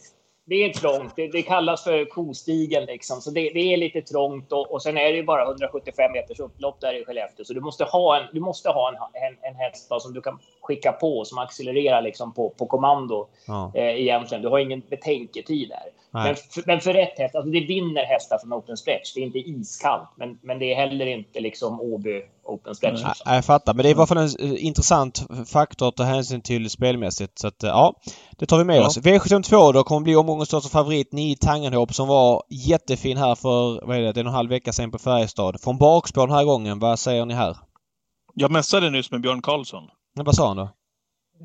Speaker 4: det är trångt. Det, det kallas för kostigen liksom. Så det, det är lite trångt och, och sen är det ju bara 175 meters upplopp där i Skellefteå. Så du måste ha en, du måste ha en, en, en häst då, som du kan skicka på som accelererar liksom på, på kommando
Speaker 2: Ja.
Speaker 4: eh, egentligen. Du har ingen betänketid där. Men för, men för rätt häst, alltså det vinner hästar från Open Stretch. Det är inte iskallt, men, men det är heller inte liksom Åby Open Stretch.
Speaker 2: Ja,
Speaker 4: Liksom.
Speaker 2: jag fattar. Men det är i alla fall en eh, intressant faktor att ta hänsyn till spelmässigt. Så att, eh, ja, det tar vi med
Speaker 1: Ja.
Speaker 2: oss. V72 då kommer bli omgångens största favorit. Nio Tangenhop som var jättefin här för, vad är det, en och en halv vecka sedan på Färjestad. Från bakspår den här gången. Vad säger ni här?
Speaker 1: Jag mässade nyss med Björn Karlsson.
Speaker 2: Men vad sa han då?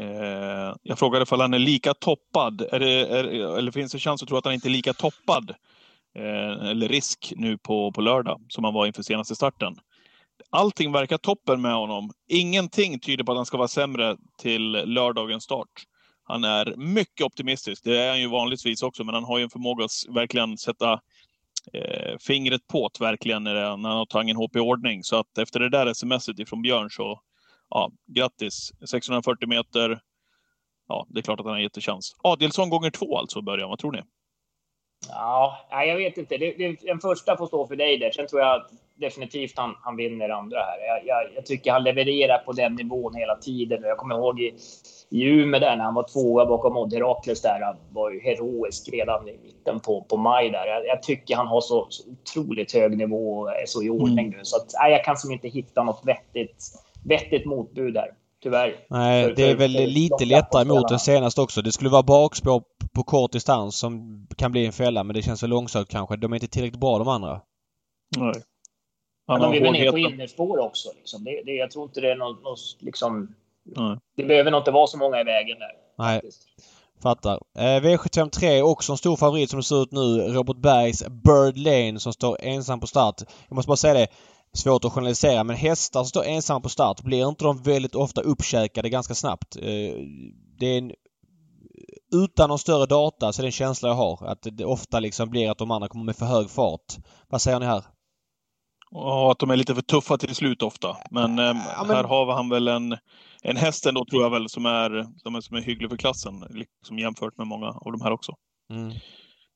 Speaker 1: Eh, jag frågade ifall han är lika toppad. Är det, är, eller finns det chans att tro att han inte är lika toppad? Eh, eller risk nu på, på lördag som han var inför senaste starten. Allting verkar toppen med honom. Ingenting tyder på att han ska vara sämre till lördagens start. Han är mycket optimistisk. Det är han ju vanligtvis också, men han har ju en förmåga att verkligen sätta eh, fingret på det, verkligen när, han har han har Tangenhop i ordning. Så att efter det där smset ifrån Björn så ja, grattis. 640 meter. Ja, det är klart att han har jättechans. Adelsson gånger två alltså, början. Vad tror ni?
Speaker 4: Ja, nej, jag vet inte. Det, det, den första får stå för dig där. Sen tror jag definitivt han, han vinner andra här. Jag, jag, jag tycker han levererar på den nivån hela tiden. Jag kommer ihåg i, i Umeå där när han var tvåa bakom Odd Herakles där. Han var ju heroisk redan i mitten på, på maj där. Jag, jag tycker han har så, så otroligt hög nivå och är så i ordning nu. Så att, nej, jag kan som inte hitta något vettigt, vettigt motbud där. Tyvärr.
Speaker 2: Nej,
Speaker 4: För-
Speaker 2: det är
Speaker 4: för-
Speaker 2: väl
Speaker 4: för
Speaker 2: lite
Speaker 4: de
Speaker 2: lättare mot den senaste också. Det skulle vara bakspår på kort distans som kan bli en fälla men det känns så långsökt kanske. De är inte tillräckligt bra de andra.
Speaker 1: Nej.
Speaker 4: Men
Speaker 1: Han
Speaker 4: de är väl
Speaker 1: har
Speaker 4: ner på innerspår också. Liksom. Det, det, jag tror inte det är något, något liksom...
Speaker 1: Nej.
Speaker 4: Det behöver nog inte vara så många i vägen där.
Speaker 2: Nej.
Speaker 4: faktiskt.
Speaker 2: Fattar. Eh, V75 3 också en stor favorit som det ser ut nu. Robert Bergs Bird Lane som står ensam på start. Jag måste bara säga det. Svårt att journalisera men hästar som står ensamma på start blir inte de väldigt ofta uppkäkade ganska snabbt? Eh, det är en, utan någon större data så är det en känsla jag har att det ofta liksom blir att de andra kommer med för hög fart. Vad säger ni här?
Speaker 1: Ja, att de är lite för tuffa till slut ofta. Men, ja, men... här har han väl en en häst ändå tror jag väl som är, som är, som är hygglig för klassen. Liksom jämfört med många av de här också. Mm.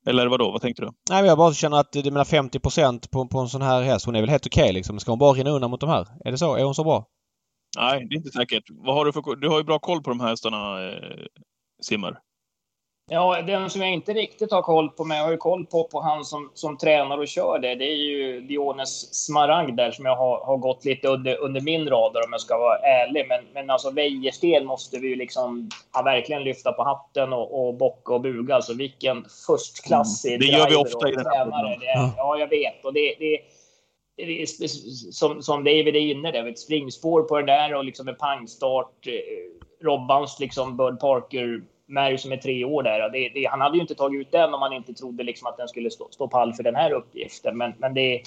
Speaker 1: Eller vad då? Vad tänkte du?
Speaker 2: Nej, jag bara känner att det menar 50 på, på en sån här häst. Hon är väl helt okej okay, liksom. Ska hon bara rinna undan mot de här? Är det så? Är hon så bra?
Speaker 1: Nej, det är inte säkert. Vad har du för... Du har ju bra koll på de här hästarna, eh, Simmer.
Speaker 4: Ja, den som jag inte riktigt har koll på, men jag har ju koll på, på han som, som tränar och kör det. Det är ju Diones Smaragd där som jag har, har gått lite under, under min radar om jag ska vara ärlig. Men, men alltså Wäjersten måste vi ju liksom ja, verkligen lyfta på hatten och, och bocka och buga. Alltså vilken förstklassig
Speaker 1: mm. Det gör vi ofta i den här tränare.
Speaker 4: det Ja, jag vet. Och det, det, som, som David är inne där, ett springspår på den där och liksom en pangstart. Eh, Robbans liksom Bud Parker Mary som är tre år där. Det, det, han hade ju inte tagit ut den om han inte trodde liksom att den skulle stå, stå pall för den här uppgiften. Men, men det,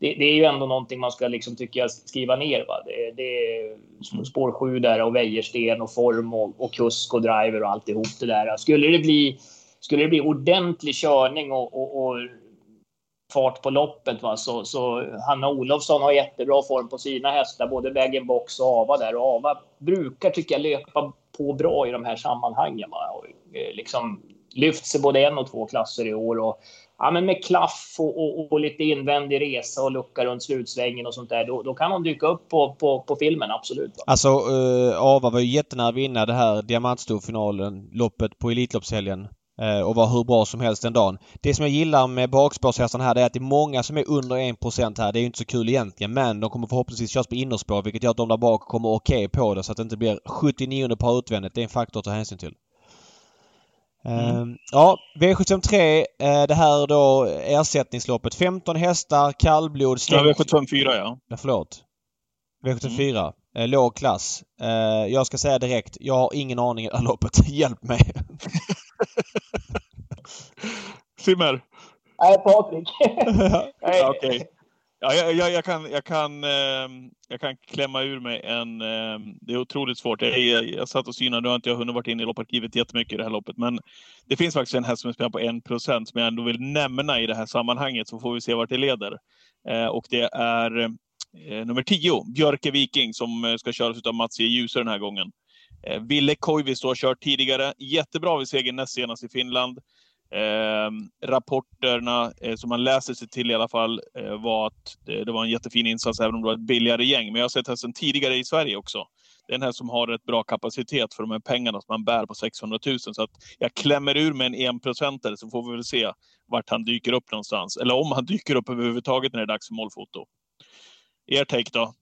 Speaker 4: det, det, är ju ändå någonting man ska liksom, tycker jag, skriva ner. Va? Det, det är spår sju där och Wäjersten och form och, och kusk och driver och alltihop det där. Skulle det bli, skulle det bli ordentlig körning och, och, och fart på loppet va? Så, så Hanna Olofsson har jättebra form på sina hästar, både bag box och Ava där. Och Ava brukar, tycker jag, löpa på bra i de här sammanhangen. Va? Och, eh, liksom lyft sig både en och två klasser i år. Och, ja, men med klaff och, och, och, lite invändig resa och lucka runt slutsvängen och sånt där, då, då kan hon dyka upp på, på, på filmen, absolut. Va?
Speaker 2: Alltså, eh, Ava var ju jättenära att vinna det här diamantstorfinalen, loppet på Elitloppshelgen. Uh, och var hur bra som helst den dagen. Det som jag gillar med bakspårshästarna här det är att det är många som är under 1% här. Det är ju inte så kul egentligen men de kommer förhoppningsvis köras på innerspår vilket gör att de där bak kommer okej okay på det så att det inte blir 79 par utvändigt. Det är en faktor att ta hänsyn till. Mm. Uh, ja, V753. Uh, det här då ersättningsloppet. 15 hästar, kallblod,
Speaker 1: Ja, V754 ja.
Speaker 2: ja förlåt. V74. Mm. Uh, låg klass. Jag ska säga direkt, jag har ingen aning i det här loppet. <laughs> Hjälp mig! <laughs>
Speaker 1: Simmer?
Speaker 4: Nej, Patrik. <laughs>
Speaker 1: ja, okay. Ja, jag, jag, jag, kan, jag, kan, eh, jag kan klämma ur mig en... Eh, det är otroligt svårt. Jag, jag, jag satt och synade, nu har inte jag hunnit varit inne i lopparkivet jättemycket i det här loppet. Men det finns faktiskt en häst som är spelad på 1 procent som jag ändå vill nämna i det här sammanhanget, så får vi se vart det leder. Eh, och det är eh, nummer 10, Björke Viking, som eh, ska köras av Mats E. Djuse den här gången. Ville Koivisto har kört tidigare. Jättebra vid segern näst senast i Finland. Eh, rapporterna eh, som man läser sig till i alla fall eh, var att det, det, var en jättefin insats även om det var ett billigare gäng. Men jag har sett hästen tidigare i Sverige också. Det är en häst som har rätt bra kapacitet för de här pengarna som man bär på 600 000. Så att jag klämmer ur med en enprocentare så får vi väl se vart han dyker upp någonstans. Eller om han <laughs> dyker upp överhuvudtaget när det är dags för målfoto. Er take då?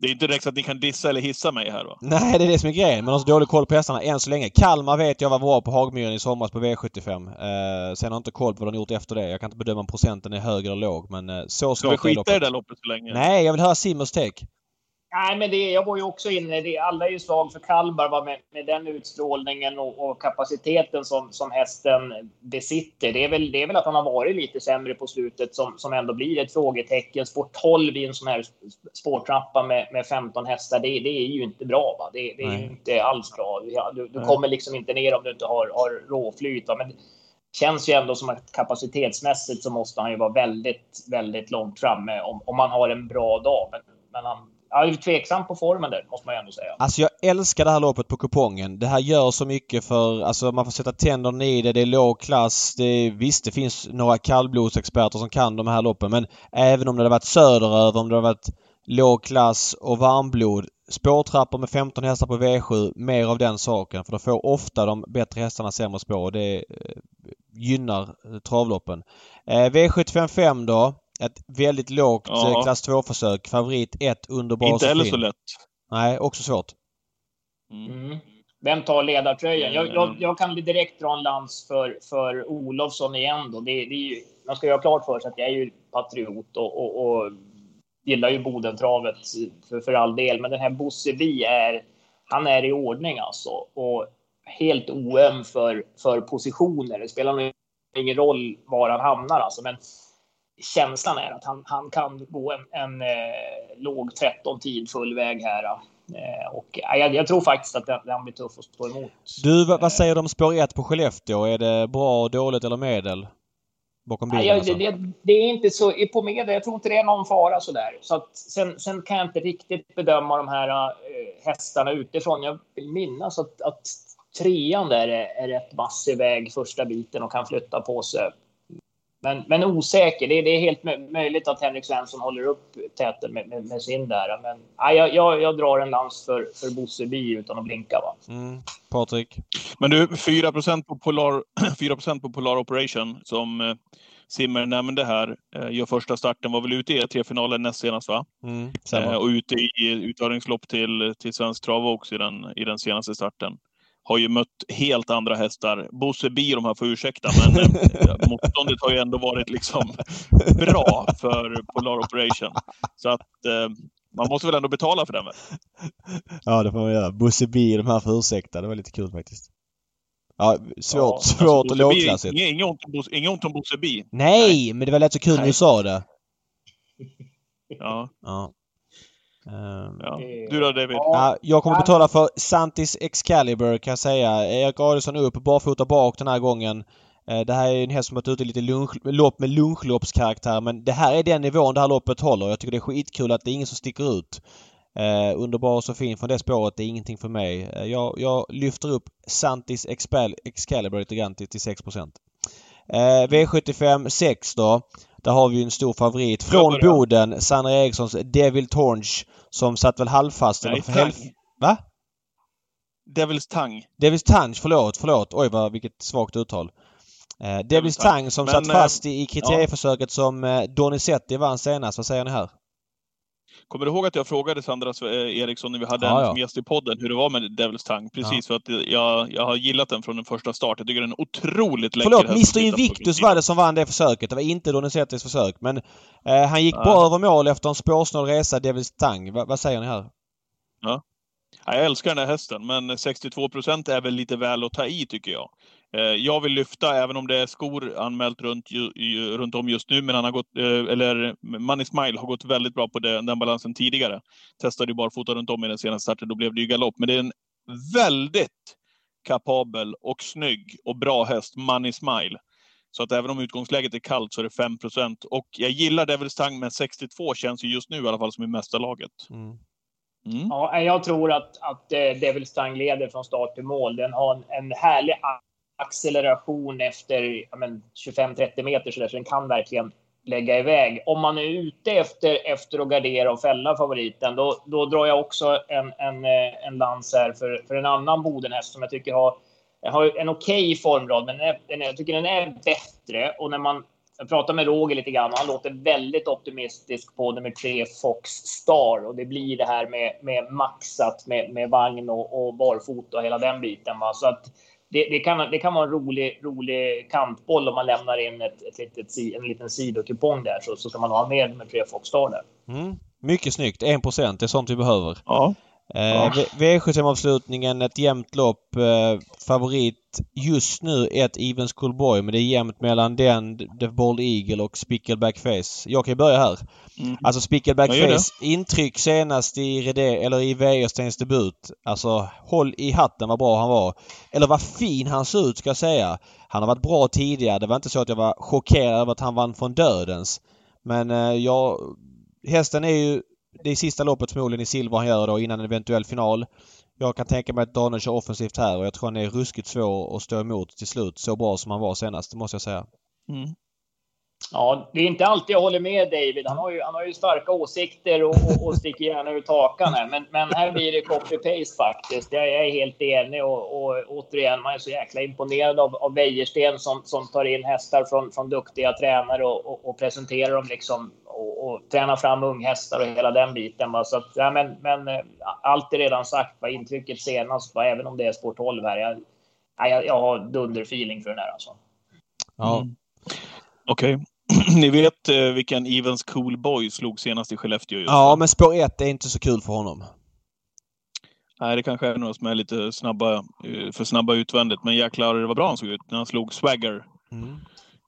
Speaker 1: Det är inte direkt så att ni kan dissa eller hissa mig här va?
Speaker 2: Nej, det är det som är grejen. Man har så dålig koll på hästarna än så länge. Kalmar vet jag var bra på Hagmyren i somras på V75. Eh, sen har jag inte koll på vad de gjort efter det. Jag kan inte bedöma om procenten är hög eller låg men eh, så
Speaker 1: Ska vi skita i det loppet så länge?
Speaker 2: Nej, jag vill höra Simmers take.
Speaker 4: Nej, men det, jag var ju också inne det. Alla är ju slag för Kalmar med, med den utstrålningen och, och, kapaciteten som, som hästen besitter. Det är, väl, det är väl att han har varit lite sämre på slutet som, som ändå blir ett frågetecken. Spår 12 i en sån här spårtrappa med, med 15 hästar, det, det är ju inte bra. Va? Det, det är ju inte alls bra. Du, du kommer liksom inte ner om du inte har, har råflyt. Va? Men känns ju ändå som att kapacitetsmässigt så måste han ju vara väldigt, väldigt långt framme om, om man har en bra dag. Men, men han jag är tveksam på formen där, måste man ju ändå säga.
Speaker 2: Alltså jag älskar det här loppet på kupongen. Det här gör så mycket för, alltså man får sätta tänderna i det, det är låg klass. Det, visst, det finns några kallblodsexperter som kan de här loppen men även om det hade varit söderöver, om det hade varit låg klass och varmblod. Spårtrappor med 15 hästar på V7, mer av den saken. För då får ofta de bättre hästarna sämre spår och det eh, gynnar travloppen. Eh, V755 då. Ett väldigt lågt ja. Eh, klass 2-försök. Favorit 1 under bas
Speaker 1: Inte heller så lätt.
Speaker 2: Nej, också svårt.
Speaker 4: Mm. mm. Vem tar ledartröjan? Jag, jag, jag, kan direkt dra en lans för, för Olofsson igen. Då. Det, det är ju, man ska ju ha klart för sig att jag är ju patriot och, och, och gillar ju Bodentravet för, för all del. Men den här Bosse Vi är, han är i ordning alltså. Och helt oöm för, för positioner. Det spelar nog ingen roll var han hamnar alltså, men känslan är att han, han kan gå en, en eh, låg 13-tid full väg här. Eh, och eh, jag, jag, tror faktiskt att den, blir tuff att stå emot.
Speaker 2: Du, vad, vad säger du om spår 1 på Skellefteå? Är det bra, dåligt eller medel? Bakom bilen
Speaker 4: Nej,
Speaker 2: alltså?
Speaker 4: det, det, det, är inte så, på medel, jag tror inte det är någon fara sådär. Så att, sen, sen kan jag inte riktigt bedöma de här äh, hästarna utifrån. Jag vill minnas att, att trean där är, är rätt massiv väg första biten och kan flytta på sig. Men, men osäker. Det, det är helt möjligt att Henrik Svensson håller upp täten med, med, med, sin där. Men nej, jag, jag, jag drar en lans för, för Bosse Bi utan att blinka. Va?
Speaker 2: Mm. Patrik?
Speaker 1: Men du, 4 på Polar, <clears throat> 4% på Polar Operation som eh, Simmer nämnde här, eh, gör första starten, var väl ute i E3-finalen näst senast va?
Speaker 2: Mm,
Speaker 1: eh, och ute i uttagningslopp till, till Svensk Trav också i den, i den senaste starten har ju mött helt andra hästar. Bosse Bi, de får ursäkta, men eh, <laughs> motståndet har ju ändå varit liksom bra för Polar Operation. Så att eh, man måste väl ändå betala för den väl?
Speaker 2: Ja, det får man göra. Bosse Bi, de här får ursäkta. Det var lite kul faktiskt. Ja, svårt, ja, svårt alltså, och lågklassigt.
Speaker 1: Inget ont om Bosse Bi.
Speaker 2: Nej, Nej, men det var lätt så kul när du sa det.
Speaker 1: Ja.
Speaker 2: ja.
Speaker 1: Um, ja. Du då David?
Speaker 2: Ja, jag kommer betala för Santis Excalibur kan jag säga. Erik Adielsson upp barfota bak den här gången. Eh, det här är en häst som varit ute i lite lunch, lopp med lunchloppskaraktär men det här är den nivån det här loppet håller. Jag tycker det är skitkul att det är ingen som sticker ut. Eh, underbar och så fin från det spåret, det är ingenting för mig. Eh, jag, jag lyfter upp Santis Excalibur lite grann till, till 6 eh, V75 6 då. Där har vi en stor favorit från Boden. Sandra Erikssons Devil Tornch som satt väl halvfast.
Speaker 1: Nej, eller
Speaker 2: Va?
Speaker 1: Devils Tang.
Speaker 2: Devils Tang, förlåt, förlåt. Oj vad, vilket svagt uttal. Eh, Devils Tang som Men, satt fast i, i kriterieförsöket ja. som eh, Donizetti vann senast. Vad säger ni här?
Speaker 1: Kommer du ihåg att jag frågade Sandra eh, Eriksson när vi hade ja, en ja. gäst i podden hur det var med Devil's Tongue? Precis, ja. för att jag, jag har gillat den från den första start. Jag tycker den är otroligt läcker.
Speaker 2: Förlåt, Mr Invictus var det som vann det försöket. Det var inte Donizettis försök. Men eh, han gick bra över mål efter en spårsnål resa, Devil's Tongue. Va, vad säger ni här?
Speaker 1: Ja. Jag älskar den här hästen, men 62 procent är väl lite väl att ta i tycker jag. Eh, jag vill lyfta, även om det är skor anmält runt, runt om just nu, men han har gått, eh, eller Money Smile har gått väldigt bra på den, den balansen tidigare. Testade ju barfota runt om i den senaste starten, då blev det ju galopp. Men det är en väldigt kapabel och snygg och bra häst, Money Smile. Så att även om utgångsläget är kallt så är det 5 Och jag gillar Devil's Tang, men 62 känns ju just nu i alla fall som i mästarlaget. Mm.
Speaker 4: Mm. Ja, jag tror att, att eh, Devil's Tang leder från start till mål. Den har en, en härlig acceleration efter 25-30 meter så, där, så den kan verkligen lägga iväg. Om man är ute efter, efter att gardera och fälla favoriten, då, då drar jag också en, en, eh, en lans här för, för en annan Bodenhäst som jag tycker har, har en okej okay formrad, men den är, jag tycker den är bättre. Och när man jag pratade med Roger lite grann och han låter väldigt optimistisk på nummer tre Fox Star och det blir det här med, med maxat med, med vagn och, och barfota och hela den biten. Va? Så att det, det, kan, det kan vara en rolig, rolig kantboll om man lämnar in ett, ett litet, en liten sidokupong där så, så ska man ha med nummer tre Fox där.
Speaker 2: Mm. Mycket snyggt. 1 procent. Det är sånt vi behöver.
Speaker 1: Ja.
Speaker 2: Eh, V75-avslutningen, ett jämnt lopp. Eh, favorit just nu ett Even Schoolboy men det är jämnt mellan den, The Bold Eagle och Spickleback Face. Jag kan ju börja här. Mm. Alltså Spickleback Face intryck senast i Redé, eller i Wäjerstens debut. Alltså håll i hatten vad bra han var. Eller vad fin han såg ut ska jag säga. Han har varit bra tidigare. Det var inte så att jag var chockerad över att han vann från dödens. Men eh, jag... Hästen är ju det är sista loppet förmodligen i silver han gör då innan en eventuell final. Jag kan tänka mig att Daniel kör offensivt här och jag tror han är ruskigt svår att stå emot till slut. Så bra som han var senast, måste jag säga. Mm.
Speaker 4: Ja, det är inte alltid jag håller med David. Han har ju, han har ju starka åsikter och, och, och sticker gärna ut hakan här. Men, men här blir det copy-paste faktiskt. Jag, jag är helt enig och, och återigen, man är så jäkla imponerad av, av Wäjersten som, som tar in hästar från, från duktiga tränare och, och, och presenterar dem liksom och, och tränar fram unghästar och hela den biten. Va? Så att, ja, men, men eh, allt är redan sagt. Va? Intrycket senast, va? även om det är sport 12 här. Jag, jag, jag har dunderfeeling för den här alltså.
Speaker 1: Ja. Mm. Okej. Okay. <clears throat> Ni vet eh, vilken Evans Cool Boy slog senast i Skellefteå? Just
Speaker 2: ja, men spår 1 är inte så kul för honom.
Speaker 1: Nej, det kanske är några som är lite snabba, eh, för snabba utvändigt. Men jäklar det var bra han såg ut när han slog Swagger
Speaker 2: Mm.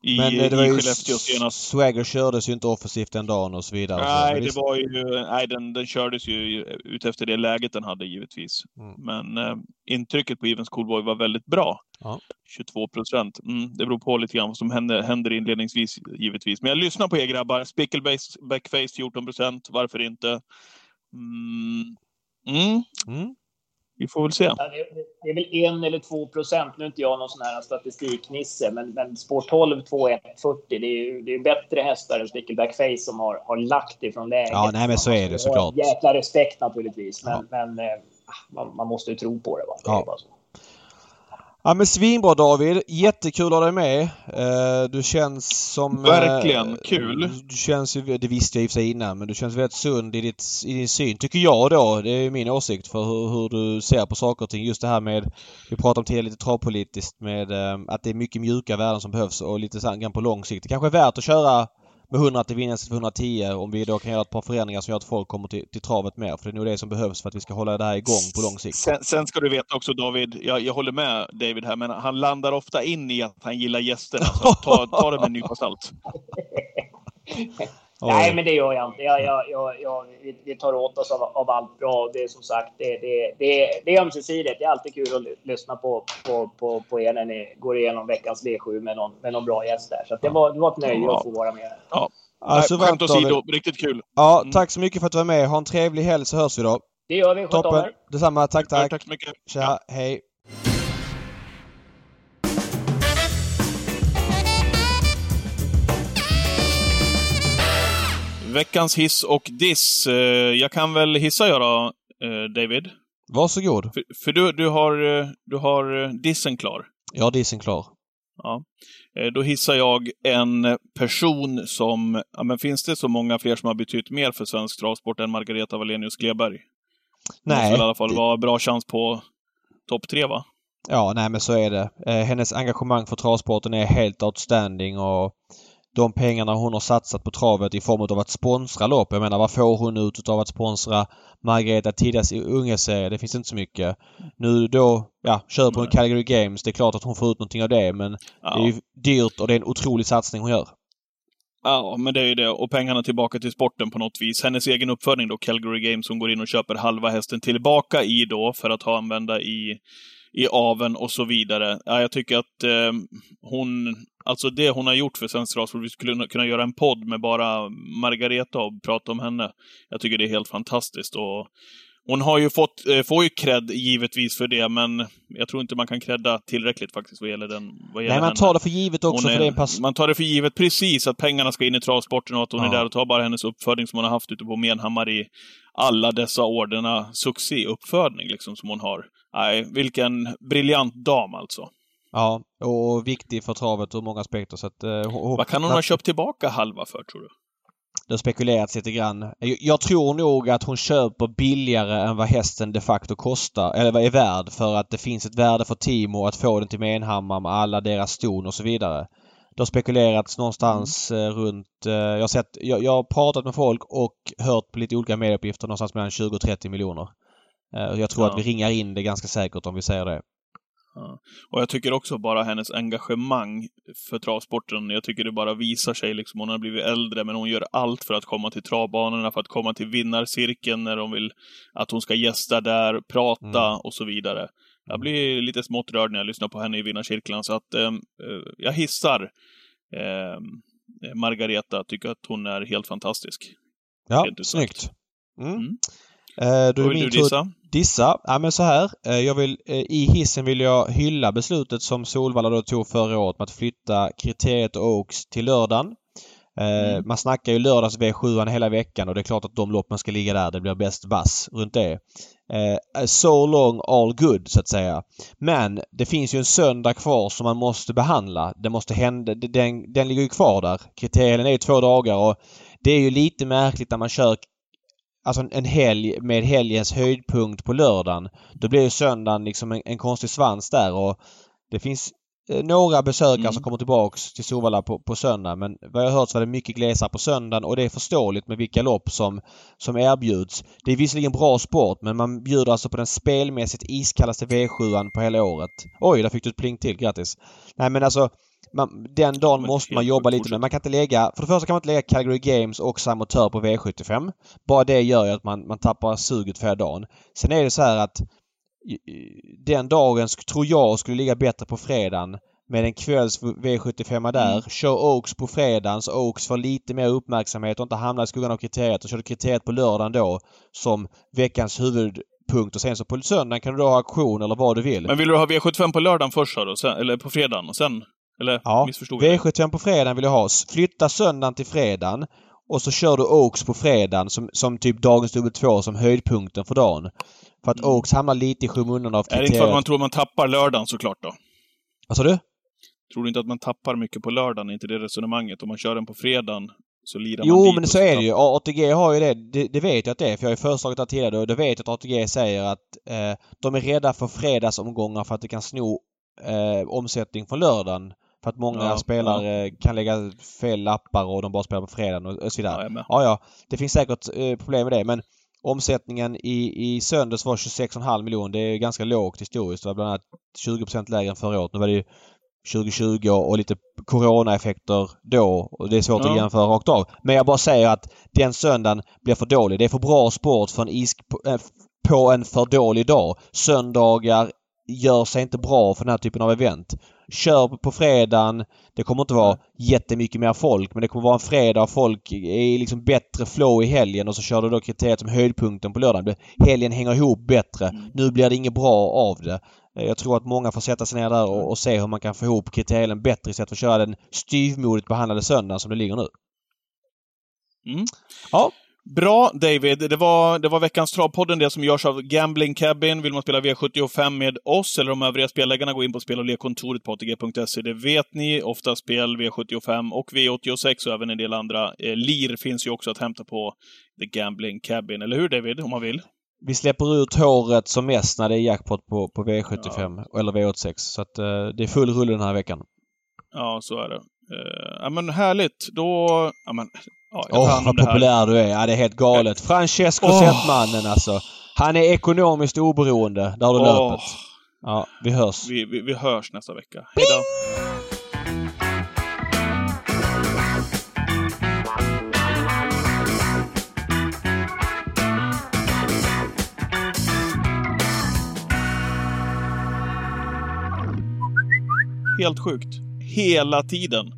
Speaker 1: I,
Speaker 2: Men eh, det
Speaker 1: i
Speaker 2: var ju
Speaker 1: Skellefteå senast.
Speaker 2: Swagger kördes ju inte offensivt den dagen och så vidare. så,
Speaker 1: Nej,
Speaker 2: men
Speaker 1: det
Speaker 2: visst.
Speaker 1: var ju, nej den, den kördes ju ut efter det läget den hade givetvis.
Speaker 2: Mm.
Speaker 1: Men eh, intrycket på Evens Coolboy var väldigt bra.
Speaker 2: Ja.
Speaker 1: 22 procent. Mm, det beror på lite grann vad som händer, händer inledningsvis givetvis. Men jag lyssnar på er grabbar. Spicklebackface 14 procent. Varför inte? Mm. Mm,
Speaker 2: Mm.
Speaker 1: Vi får väl se.
Speaker 4: Ja, det, det är väl en eller två procent. Nu är inte jag någon sån här statistiknisse, men, men Sport 12 2140. Det är ju det är bättre hästar än Stickleback Face som har, har lagt ifrån läget.
Speaker 2: Ja, nej, men så är det såklart.
Speaker 4: Jäkla respekt naturligtvis, men,
Speaker 2: Ja.
Speaker 4: men eh, man, man måste ju tro på det. Va? Det
Speaker 2: Ja. Ja men svinbra David! Jättekul att ha dig med. Eh, Du känns som... eh,
Speaker 1: Verkligen kul.
Speaker 2: Du känns ju, det visste jag i och för sig innan, men du känns väldigt sund i, ditt, i din syn. Tycker jag då. Det är min åsikt för hur, hur du ser på saker och ting. Just det här med, vi pratade om tidigare lite travpolitiskt med eh, att det är mycket mjuka värden som behövs och lite grann på lång sikt. Det kanske är värt att köra med 100 till vinst för 110 om vi då kan göra ett par förändringar som gör att folk kommer till, till travet mer. För det är nog det som behövs för att vi ska hålla det här igång på lång sikt.
Speaker 1: Sen, sen ska du veta också David, jag, jag håller med David här, men han landar ofta in i att han gillar gästerna. Så ta, ta det med en nypa salt. <laughs>
Speaker 4: Nej, men det gör jag inte. Jag, jag, jag, jag, vi, vi tar åt oss av, av allt bra. Det är som sagt, det, det, det, det är ömsesidigt. Det är alltid kul att ly- lyssna på, på, på, på er när ni går igenom veckans V7 med någon, med någon bra gäst där. Så att det, var, det var ett nöje att få vara med.
Speaker 1: Ja.
Speaker 2: Alltså,
Speaker 1: Nej, skämt åsido, riktigt kul.
Speaker 2: Ja,
Speaker 1: Mm.
Speaker 2: tack så mycket för att du var med. Ha en trevlig helg så hörs vi då.
Speaker 4: Det gör vi.
Speaker 2: Toppen. Detsamma. Tack, tack.
Speaker 1: Tack så mycket.
Speaker 2: Tja, hej.
Speaker 1: Veckans hiss och diss. Eh, Jag kan väl hissa jag då, eh, David?
Speaker 2: Varsågod.
Speaker 1: För, för du, du har, eh, du har dissen klar.
Speaker 2: Har dissen klar.
Speaker 1: Ja. Då hissar jag en person som, ja men finns det så många fler som har betytt mer för svensk travsport än Margareta Wallenius Kleberg? Det måste
Speaker 2: Nej.
Speaker 1: i alla fall vara bra chans på topp tre, va?
Speaker 2: Ja, nej men så är det. Hennes engagemang för travsporten är helt outstanding och de pengarna hon har satsat på travet i form av att sponsra lopp. Jag menar vad får hon ut av att sponsra Margareta Tidas i ungeserie? Det finns inte så mycket. Nu då, ja, en
Speaker 1: Nej.
Speaker 2: Calgary Games. Det är klart att hon får ut någonting av det men
Speaker 1: Ja.
Speaker 2: det är ju dyrt och det är en otrolig satsning hon gör.
Speaker 1: Ja, men det är ju det. Och pengarna tillbaka till sporten på något vis. Hennes egen uppfödning då, Calgary Games, hon går in och köper halva hästen tillbaka i då för att ha använda i, i aven och så vidare. Ja, jag tycker att eh, hon, alltså det hon har gjort för svensk travsport, vi skulle kunna göra en podd med bara Margareta och prata om henne. Jag tycker det är helt fantastiskt. Och hon har ju fått, eh, får ju cred givetvis för det, men jag tror inte man kan credda tillräckligt faktiskt vad gäller den. Vad gäller
Speaker 2: Nej, man
Speaker 1: henne.
Speaker 2: tar det för givet också
Speaker 1: Hon
Speaker 2: för det är pass...
Speaker 1: Man tar det för givet precis att pengarna ska in i travsporten och att hon är
Speaker 2: Ja.
Speaker 1: där och tar bara hennes uppfödning som hon har haft ute på Menhammar i alla dessa år. Denna succéuppfödning liksom som hon har. Nej, vilken briljant dam alltså.
Speaker 2: Ja, och viktig för travet ur många aspekter så att... eh,
Speaker 1: Vad kan hon ha köpt tillbaka halva för, tror du?
Speaker 2: Det har spekulerats lite grann. Jag, jag tror nog att hon köper billigare än vad hästen de facto kostar, eller vad är värd för att det finns ett värde för Timo att få den till Menhammar med alla deras ston och så vidare. Det har spekulerats någonstans eh, runt... Eh, jag, har sett, jag, jag har pratat med folk och hört på lite olika medieuppgifter någonstans mellan 20 och 30 miljoner. Eh, jag tror
Speaker 1: Ja.
Speaker 2: att vi ringar in det ganska säkert om vi säger det.
Speaker 1: Ja. Och jag tycker också bara hennes engagemang för travsporten, jag tycker det bara visar sig liksom. Hon har blivit äldre, men hon gör allt för att komma till travbanorna, för att komma till vinnarcirkeln när de vill att hon ska gästa där, prata
Speaker 2: Mm.
Speaker 1: och så vidare. Jag blir lite smått rörd när jag lyssnar på henne i vinnarcirklarna, så att eh, eh, jag hissar eh, Margareta, tycker att hon är helt fantastisk.
Speaker 2: Ja,
Speaker 1: sagt.
Speaker 2: snyggt. Mm.
Speaker 1: Mm.
Speaker 2: Eh, då det
Speaker 1: vill
Speaker 2: min
Speaker 1: du dissa?
Speaker 2: Dissa? Ja men så här. Eh, jag vill, eh, I hissen vill jag hylla beslutet som Solvalla då tog förra året med att flytta kriteriet Oaks till lördagen. Eh,
Speaker 1: Mm.
Speaker 2: Man snackar ju lördags V7 hela veckan och det är klart att de loppen ska ligga där. Det blir bäst bass runt det. Eh, so long all good så att säga. Men det finns ju en söndag kvar som man måste behandla. Det måste hända. Den, den ligger ju kvar där. Kriterierna är ju två dagar och det är ju lite märkligt när man kör alltså en- helg med helgens höjdpunkt på lördagen. Då blir ju söndagen liksom en, en konstig svans där och det finns några besökare
Speaker 1: Mm.
Speaker 2: som kommer tillbaks till Solvalla på, på söndag men vad jag har hört så var det mycket glesare på söndagen och det är förståeligt med vilka lopp som, som erbjuds. Det är visserligen bra sport men man bjuder alltså på den spelmässigt iskallaste V7an på hela året. Oj, där fick du ett pling till. Grattis! Nej men alltså man, den dagen måste man jobba lite med. Man kan inte lägga... För det första kan man inte lägga Calgary Games och Samotör på V75. Bara det gör ju att man, man tappar suget för dagen. Sen är det så här att den dagen tror jag skulle ligga bättre på fredagen med en kvälls V75 där.
Speaker 1: Mm.
Speaker 2: Kör Oaks på fredagen så Oaks får lite mer uppmärksamhet och inte hamnar i skuggan av kriteriet. Och kör du kriteriet på lördagen då som veckans huvudpunkt och sen så på söndagen kan du då ha auktion eller vad du vill.
Speaker 1: Men vill du ha V75 på lördagen först du? Sen, eller på fredagen och sen? Eller
Speaker 2: Ja,
Speaker 1: missförstod jag? det?
Speaker 2: V75 på fredagen vill jag ha. Flytta söndagen till fredagen och så kör du Oaks på fredagen som, som typ dagens dubbel 2 som höjdpunkten för dagen. För att
Speaker 1: Mm.
Speaker 2: Oaks hamnar lite i skymundan av
Speaker 1: Är det inte för att
Speaker 2: kriteriet.
Speaker 1: man tror man tappar lördagen såklart då?
Speaker 2: Vad sa du?
Speaker 1: Tror du inte att man tappar mycket på lördagen? Är inte det resonemanget? Om man kör den på fredagen så lirar man
Speaker 2: Jo, men så är det ju. ATG har ju det. det. Det vet jag att det är, för jag har ju föreslagit det tidigare. Och det vet jag att ATG säger att eh, de är rädda för fredagsomgångar för att det kan sno eh, omsättning från lördagen. För att många
Speaker 1: Ja,
Speaker 2: spelare kan lägga fel lappar och de bara spelar på fredagen och, och så vidare.
Speaker 1: Ja.
Speaker 2: Ja, ja. Det finns säkert eh, problem med det men omsättningen i, i söndags var 26,5 miljoner. Det är ganska lågt historiskt. Det var bland annat 20 lägre än förra året. Nu var det ju 2020 och, lite coronaeffekter då och det är svårt
Speaker 1: Ja.
Speaker 2: att jämföra rakt av. Men jag bara säger att den söndagen blir för dålig. Det är för bra sport för en is, på, eh, på en för dålig dag. Söndagar gör sig inte bra för den här typen av event. Kör på fredagen. Det kommer inte vara jättemycket mer folk men det kommer vara en fredag och folk är liksom bättre flow i helgen och så kör du då kriteriet som höjdpunkten på lördagen. Helgen hänger ihop bättre.
Speaker 1: Mm.
Speaker 2: Nu blir det inget bra av det. Eh, Jag tror att många får sätta sig ner där och, och se hur man kan få ihop kriterien bättre istället för att köra den styvmodigt behandlade söndagen som det ligger nu.
Speaker 1: Mm.
Speaker 2: Ja.
Speaker 1: Bra David, det var, det var veckans Travpodden, det som görs av Gambling Cabin. Vill man spela V75 med oss eller de övriga spelläggarna, gå in på spel och lekkontoret på ATG.se. Det vet ni. Ofta spel V75 och V86 och även en del andra. Eh, LIR finns ju också att hämta på The Gambling Cabin. Eller hur David, om man vill?
Speaker 2: Vi släpper ut håret som mest när det är jackpot på, på V75 eller V86. Så att eh, det är full rulle den här veckan.
Speaker 1: Ja, så är det. Eh, ja, men härligt. Då... Ja, men, ja, jag om
Speaker 2: vad populär du är. Ja, det är helt galet. Francesco
Speaker 1: Åh.
Speaker 2: Zet-mannen alltså. Han är ekonomiskt oberoende. Där har du
Speaker 1: Åh,
Speaker 2: löpet. Ja, vi hörs.
Speaker 1: vi, vi, vi hörs nästa vecka. Hej då! Helt sjukt. Hela tiden.